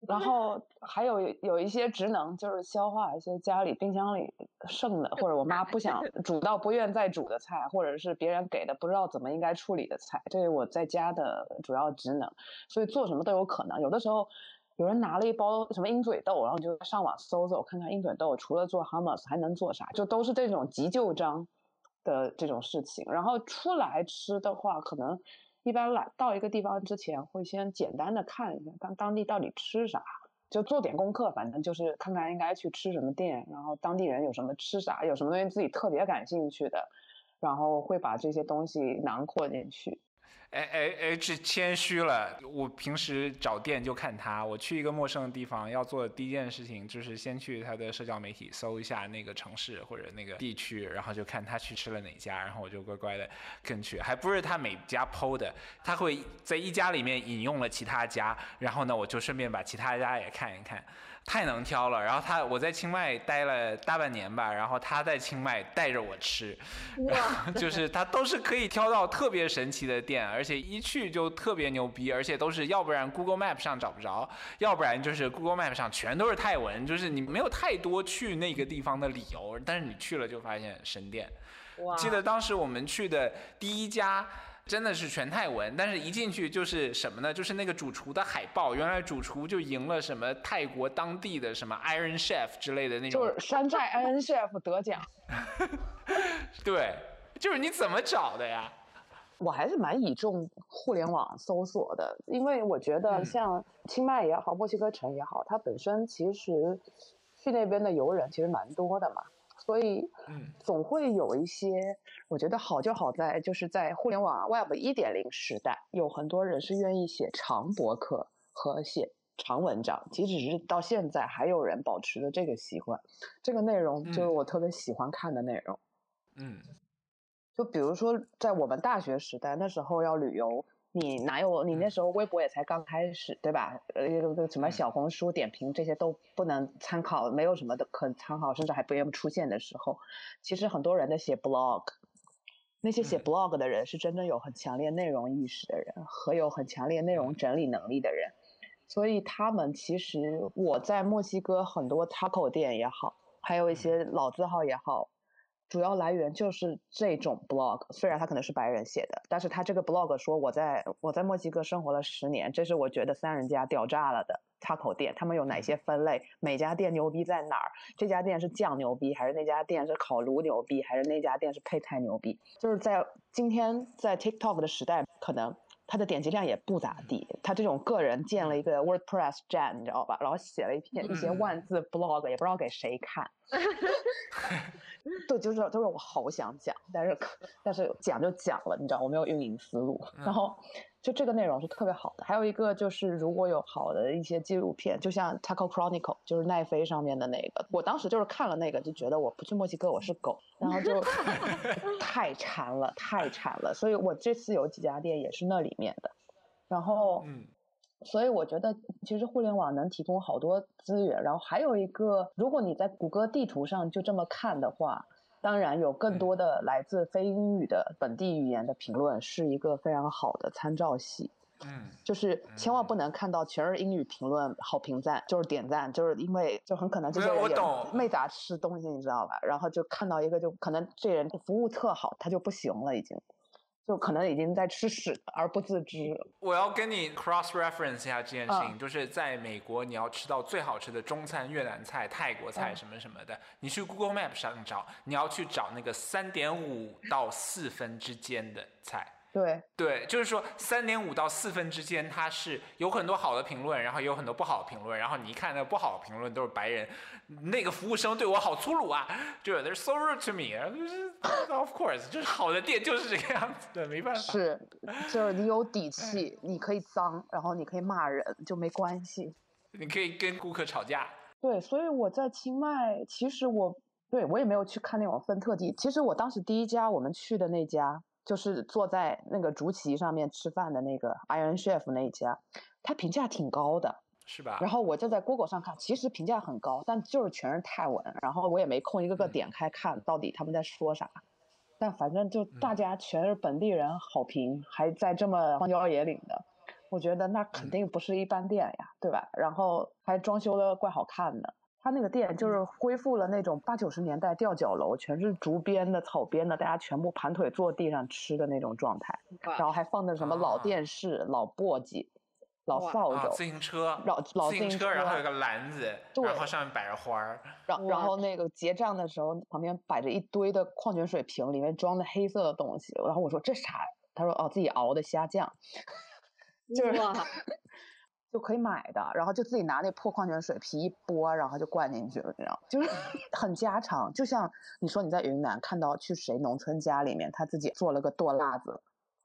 然后还有有一些职能，就是消化一些家里冰箱里剩的，或者我妈不想 煮到不愿再煮的菜，或者是别人给的不知道怎么应该处理的菜，这是我在家的主要职能。所以做什么都有可能。有的时候有人拿了一包什么鹰嘴豆，然后就上网搜搜看看鹰嘴豆除了做 hummus 还能做啥，就都是这种急救章。的这种事情，然后出来吃的话，可能一般来到一个地方之前，会先简单的看一下当当地到底吃啥，就做点功课，反正就是看看应该去吃什么店，然后当地人有什么吃啥，有什么东西自己特别感兴趣的，然后会把这些东西囊括进去。哎哎哎，这谦虚了。我平时找店就看他。我去一个陌生的地方，要做的第一件事情就是先去他的社交媒体搜一下那个城市或者那个地区，然后就看他去吃了哪家，然后我就乖乖的跟去。还不是他每家 PO 的，他会在一家里面引用了其他家，然后呢，我就顺便把其他家也看一看。太能挑了。然后他我在清迈待了大半年吧，然后他在清迈带着我吃，然后，就是他都是可以挑到特别神奇的店，而且一去就特别牛逼，而且都是要不然 Google Map 上找不着，要不然就是 Google Map 上全都是泰文，就是你没有太多去那个地方的理由，但是你去了就发现神店。哇，记得当时我们去的第一家。真的是全泰文，但是一进去就是什么呢？就是那个主厨的海报，原来主厨就赢了什么泰国当地的什么 Iron Chef 之类的那种，就是山寨 Iron Chef 得奖。对，就是你怎么找的呀？我还是蛮倚重互联网搜索的，因为我觉得像清迈也好，墨西哥城也好，它本身其实去那边的游人其实蛮多的嘛，所以总会有一些，我觉得好就好在就是在互联网 Web 一点零时代，有很多人是愿意写长博客和写长文章，即使是到现在还有人保持着这个习惯，这个内容就是我特别喜欢看的内容。嗯。就比如说，在我们大学时代，那时候要旅游，你哪有？你那时候微博也才刚开始，对吧？呃，什么小红书点评这些都不能参考，没有什么的可参考，甚至还不愿出现的时候，其实很多人在写 blog，那些写 blog 的人是真正有很强烈内容意识的人和有很强烈内容整理能力的人，所以他们其实我在墨西哥很多 taco 店也好，还有一些老字号也好。主要来源就是这种 blog，虽然他可能是白人写的，但是他这个 blog 说我在我在墨西哥生活了十年，这是我觉得三人家屌炸了的 taco 店，他们有哪些分类？每家店牛逼在哪儿？这家店是酱牛逼，还是那家店是烤炉牛逼，还是那家店是配菜牛逼？就是在今天在 TikTok 的时代，可能他的点击量也不咋地，他这种个人建了一个 WordPress 站，你知道吧？然后写了一篇一些万字 blog，也不知道给谁看。对，就是就是我好想讲，但是但是讲就讲了，你知道我没有运营思路。然后就这个内容是特别好的。还有一个就是如果有好的一些纪录片，就像 Taco Chronicle，就是奈飞上面的那个，我当时就是看了那个就觉得我不去墨西哥我是狗，然后就 太馋了，太馋了。所以我这次有几家店也是那里面的，然后嗯。所以我觉得，其实互联网能提供好多资源。然后还有一个，如果你在谷歌地图上就这么看的话，当然有更多的来自非英语的本地语言的评论，是一个非常好的参照系。嗯，就是千万不能看到全是英语评论、好评赞，就是点赞，就是因为就很可能这些人也没咋吃东西，你知道吧？然后就看到一个，就可能这人服务特好，他就不行了，已经。就可能已经在吃屎而不自知。我要跟你 cross reference 一下这件事情，就是在美国你要吃到最好吃的中餐、越南菜、泰国菜什么什么的，你去 Google Map 上找，你要去找那个三点五到四分之间的菜。对对，就是说三点五到四分之间，它是有很多好的评论，然后有很多不好的评论，然后你一看那不好的评论都是白人，那个服务生对我好粗鲁啊，就 they're so rude to me，就是 of course，就是好的店就是这个样子的，没办法。是，就是你有底气，你可以脏，然后你可以骂人，就没关系。你可以跟顾客吵架。对，所以我在清迈，其实我对我也没有去看那种分特地，其实我当时第一家我们去的那家。就是坐在那个竹席上面吃饭的那个 Iron Chef 那一家，他评价挺高的，是吧？然后我就在 Google 上看，其实评价很高，但就是全是泰文，然后我也没空一个个点开看到底他们在说啥，但反正就大家全是本地人好评，还在这么荒郊野岭的，我觉得那肯定不是一般店呀，对吧？然后还装修的怪好看的。他那个店就是恢复了那种八九十年代吊脚楼，全是竹编的、草编的，大家全部盘腿坐地上吃的那种状态。然后还放的什么老电视、老簸箕、老扫帚、自行车、老老自行车，然后有个篮子，然后上面摆着花儿。然然后那个结账的时候，旁边摆着一堆的矿泉水瓶，里面装的黑色的东西。然后我说这啥？他说哦，自己熬的虾酱。就是。就可以买的，然后就自己拿那破矿泉水瓶一拨，然后就灌进去了，这样就是很家常。就像你说你在云南看到去谁农村家里面，他自己做了个剁辣子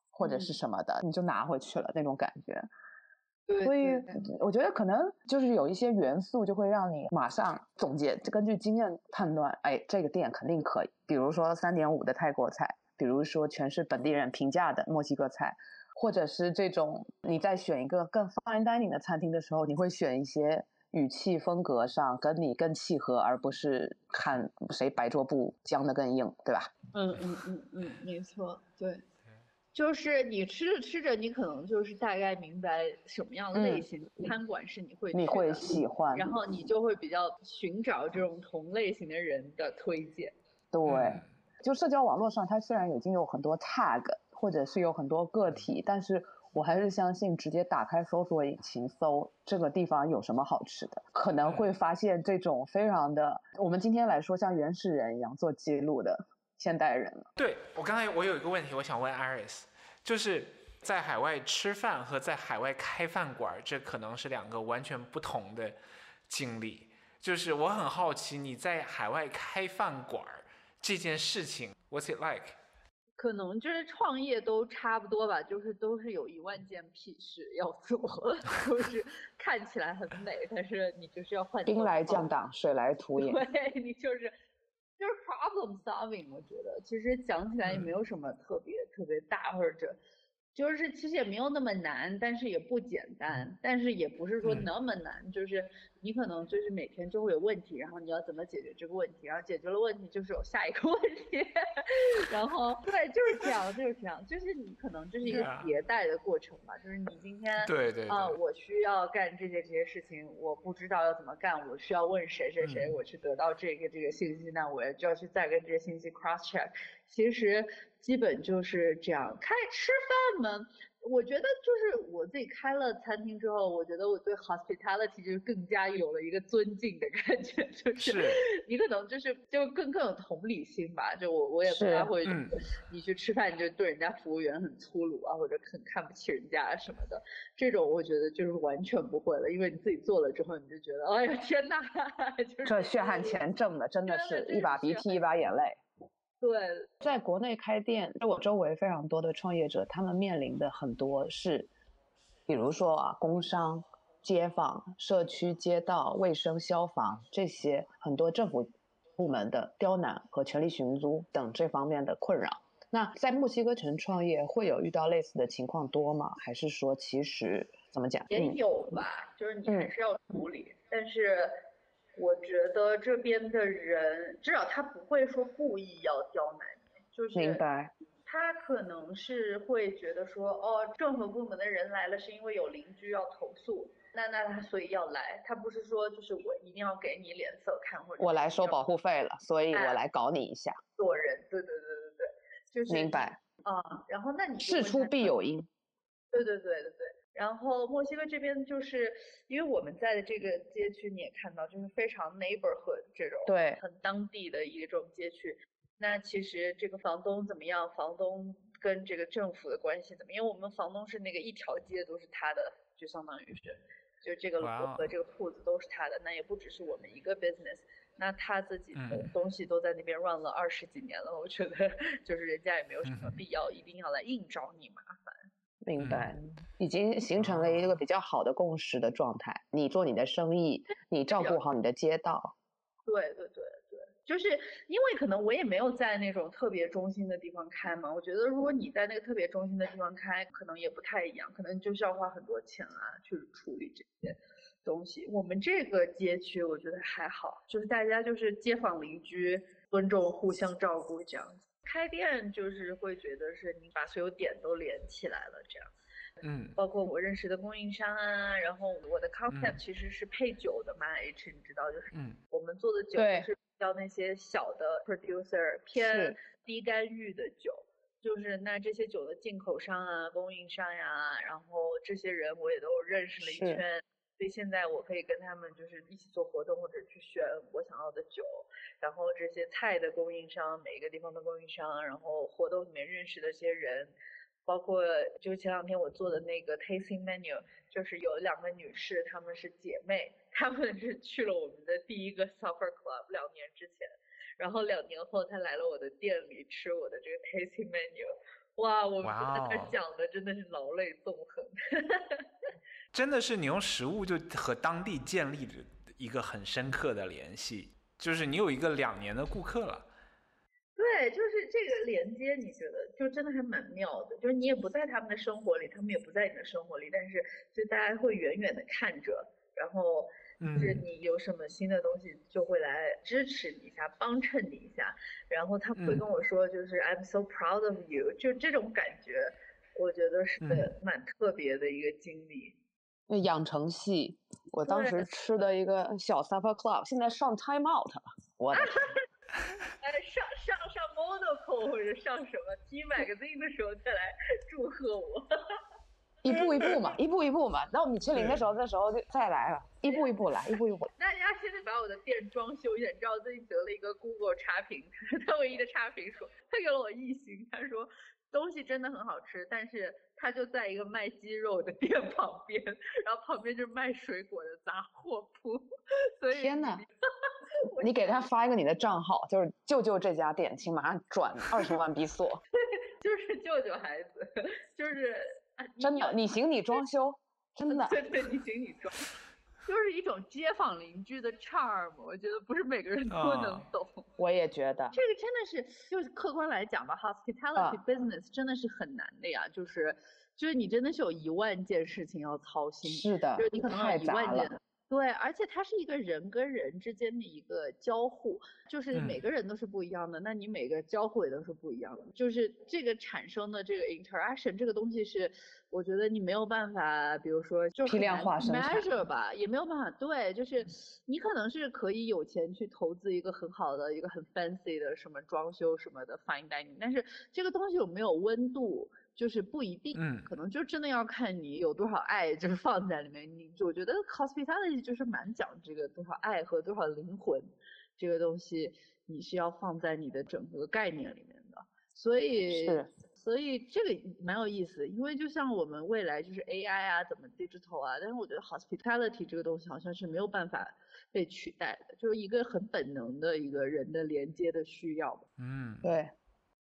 或者是什么的，你就拿回去了那种感觉。所以我觉得可能就是有一些元素就会让你马上总结，就根据经验判断，哎，这个店肯定可以。比如说三点五的泰国菜，比如说全是本地人评价的墨西哥菜。或者是这种，你在选一个更 fine dining 的餐厅的时候，你会选一些语气风格上跟你更契合，而不是看谁白桌布僵的更硬，对吧？嗯嗯嗯嗯，没错，对，就是你吃着吃着，你可能就是大概明白什么样类型餐馆是你会你会喜欢，然后你就会比较寻找这种同类型的人的推荐。对，就社交网络上，它虽然已经有很多 tag，或者是有很多个体，但是。我还是相信，直接打开搜索引擎搜这个地方有什么好吃的，可能会发现这种非常的，我们今天来说像原始人一样做记录的现代人了。对我刚才我有一个问题，我想问 Iris，就是在海外吃饭和在海外开饭馆，这可能是两个完全不同的经历。就是我很好奇，你在海外开饭馆这件事情，What's it like？可能就是创业都差不多吧，就是都是有一万件屁事要做，就是看起来很美，但是你就是要换。兵来将挡，水来土掩。对 你就是就是 problem solving，我觉得其实讲起来也没有什么特别特别大或者。就是其实也没有那么难，但是也不简单，但是也不是说那么难，就是你可能就是每天就会有问题，然后你要怎么解决这个问题，然后解决了问题就是有下一个问题，然后 对，就是这样，就是这样，就是你可能这是一个迭代的过程吧，就是你今天对对啊，我需要干这些这些事情，我不知道要怎么干，我需要问谁谁谁，我去得到这个这个信息，那我也就要去再跟这些信息 cross check，其实。基本就是这样。开吃饭嘛，我觉得就是我自己开了餐厅之后，我觉得我对 hospitality 就更加有了一个尊敬的感觉，就是你可能就是就更更有同理心吧。就我我也不太会，你去吃饭你就对人家服务员很粗鲁啊，或者很看不起人家什么的，这种我觉得就是完全不会了，因为你自己做了之后，你就觉得哎呀天呐，这血汗钱挣的真的是一把鼻涕一把眼泪。对，在国内开店，我周围非常多的创业者，他们面临的很多是，比如说啊，工商、街坊、社区、街道、卫生、消防这些很多政府部门的刁难和权力寻租等这方面的困扰。那在墨西哥城创业会有遇到类似的情况多吗？还是说其实怎么讲也有吧？就是你还是要处理，但是。我觉得这边的人至少他不会说故意要刁难你，就是明白。他可能是会觉得说，哦，政府部门的人来了是因为有邻居要投诉，那那他所以要来，他不是说就是我一定要给你脸色看或者我来收保护费了，所以我来搞你一下。做人，对对对对对，就是明白。啊，然后那你事出必有因。对对对对对。然后墨西哥这边就是因为我们在的这个街区，你也看到，就是非常 neighborhood 这种，对，很当地的一种街区。那其实这个房东怎么样？房东跟这个政府的关系怎么？因为我们房东是那个一条街都是他的，就相当于是，就这个楼和这个铺子都是他的。那也不只是我们一个 business，那他自己的东西都在那边 run 了二十几年了，我觉得 就是人家也没有什么必要一定要来硬找你麻烦。明白，已经形成了一个比较好的共识的状态。你做你的生意，你照顾好你的街道。对对对对，就是因为可能我也没有在那种特别中心的地方开嘛。我觉得如果你在那个特别中心的地方开，可能也不太一样，可能就是要花很多钱啊去处理这些东西。我们这个街区我觉得还好，就是大家就是街坊邻居尊重、互相照顾这样子。开店就是会觉得是你把所有点都连起来了，这样，嗯，包括我认识的供应商啊，然后我的 concept 其实是配酒的嘛，H 你知道就是，嗯，我们做的酒是叫那些小的 producer 偏低干预的酒，就是那这些酒的进口商啊、供应商呀，然后这些人我也都认识了一圈。所以现在我可以跟他们就是一起做活动，或者去选我想要的酒，然后这些菜的供应商，每一个地方的供应商，然后活动里面认识的一些人，包括就前两天我做的那个 tasting menu，就是有两个女士，她们是姐妹，她们是去了我们的第一个 supper club 两年之前，然后两年后她来了我的店里吃我的这个 tasting menu，哇，我们在那讲的真的是劳累纵横。真的是你用食物就和当地建立了一个很深刻的联系，就是你有一个两年的顾客了。对，就是这个连接，你觉得就真的还蛮妙的。就是你也不在他们的生活里，他们也不在你的生活里，但是就大家会远远的看着，然后就是你有什么新的东西就会来支持你一下，帮衬你一下，然后他会跟我说，就是 I'm so proud of you，就这种感觉，我觉得是蛮特别的一个经历。那养成系，我当时吃的一个小 Supper Club，现在上 Time Out 了，我的。哎，上上上 Monaco 或者上什么 T Magazine 的时候再来祝贺我。一步一步嘛，一步一步嘛。到米其林的时候，那时候就再来了，一步一步来，一步一步。大家现在把我的店装修一下，你知道最近得了一个 Google 差评，他唯一的差评说，他给了我一星，他说东西真的很好吃，但是他就在一个卖鸡肉的店 旁边，然后旁边就是卖水果的杂货铺。所以天哪，你给他发一个你的账号，就是救救这家店，请马上转 二十万比索。就是救救孩子，就是。真的，你行你装修，真的，对对，你行你装，就是一种街坊邻居的 charm，我觉得不是每个人都能懂。我也觉得，这个真的是，就是客观来讲吧，hospitality business 真的是很难的呀，就是，就是你真的是有一万件事情要操心，是的，就是你可能有一万件。对，而且它是一个人跟人之间的一个交互，就是每个人都是不一样的，那你每个交互也都是不一样的，就是这个产生的这个 interaction 这个东西是，我觉得你没有办法，比如说就批量化生产 measure 吧，也没有办法，对，就是你可能是可以有钱去投资一个很好的一个很 fancy 的什么装修什么的 fine dining，但是这个东西有没有温度？就是不一定，嗯，可能就真的要看你有多少爱，就是 放在里面。你我觉得 hospitality 就是蛮讲这个多少爱和多少灵魂，这个东西你是要放在你的整个概念里面的。所以，所以这个蛮有意思，因为就像我们未来就是 AI 啊，怎么 digital 啊，但是我觉得 hospitality 这个东西好像是没有办法被取代的，就是一个很本能的一个人的连接的需要。嗯，对。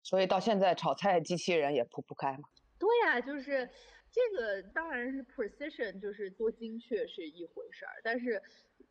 所以到现在炒菜机器人也铺不开嘛？对呀，就是这个当然是 precision，就是多精确是一回事儿，但是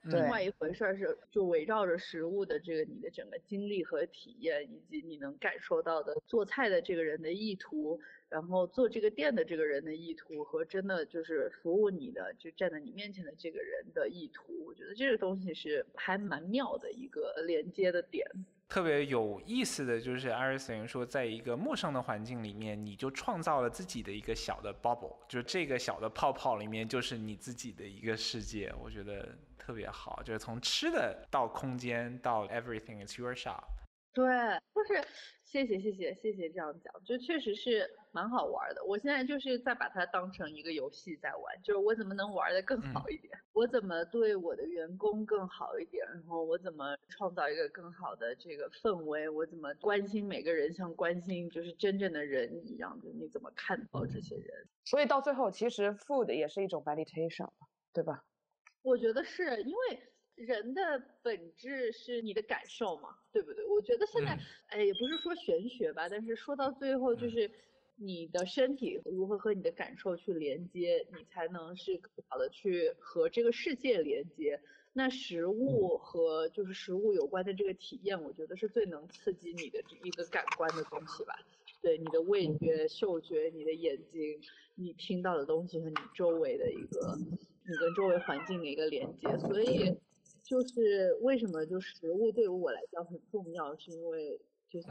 另外一回事儿是就围绕着食物的这个你的整个经历和体验，以及你能感受到的做菜的这个人的意图，然后做这个店的这个人的意图和真的就是服务你的就站在你面前的这个人的意图，我觉得这个东西是还蛮妙的一个连接的点。特别有意思的就是，艾瑞斯等于说，在一个陌生的环境里面，你就创造了自己的一个小的 bubble，就这个小的泡泡里面就是你自己的一个世界，我觉得特别好，就是从吃的到空间到 everything is your shop。对，就是谢谢谢谢谢谢这样讲，就确实是蛮好玩的。我现在就是在把它当成一个游戏在玩，就是我怎么能玩的更好一点，我怎么对我的员工更好一点，然后我怎么创造一个更好的这个氛围，我怎么关心每个人像关心就是真正的人一样的，你怎么看到这些人？所以到最后，其实 food 也是一种 meditation，对吧？我觉得是因为。人的本质是你的感受嘛，对不对？我觉得现在，哎，也不是说玄学吧，但是说到最后，就是你的身体如何和你的感受去连接，你才能是更好的去和这个世界连接。那食物和就是食物有关的这个体验，我觉得是最能刺激你的一个感官的东西吧。对，你的味觉、嗅觉、你的眼睛，你听到的东西和你周围的一个，你跟周围环境的一个连接，所以。就是为什么就食物对于我来讲很重要，是因为就是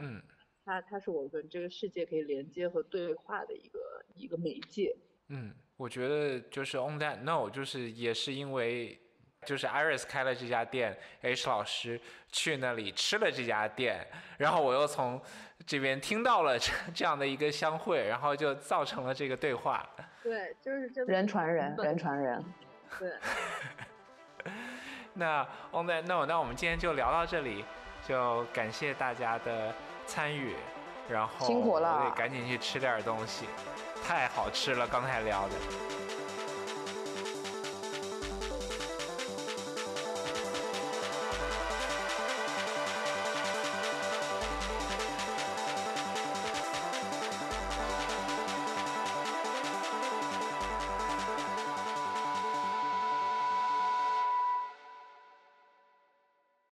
它它是我跟这个世界可以连接和对话的一个一个媒介。嗯，我觉得就是 on that note，就是也是因为就是 Iris 开了这家店，H 老师去那里吃了这家店，然后我又从这边听到了这这样的一个相会，然后就造成了这个对话。对，就是这人传人，人传人。对。那 on that note，那我们今天就聊到这里，就感谢大家的参与，然后辛苦了，我得赶紧去吃点东西，太好吃了，刚才聊的。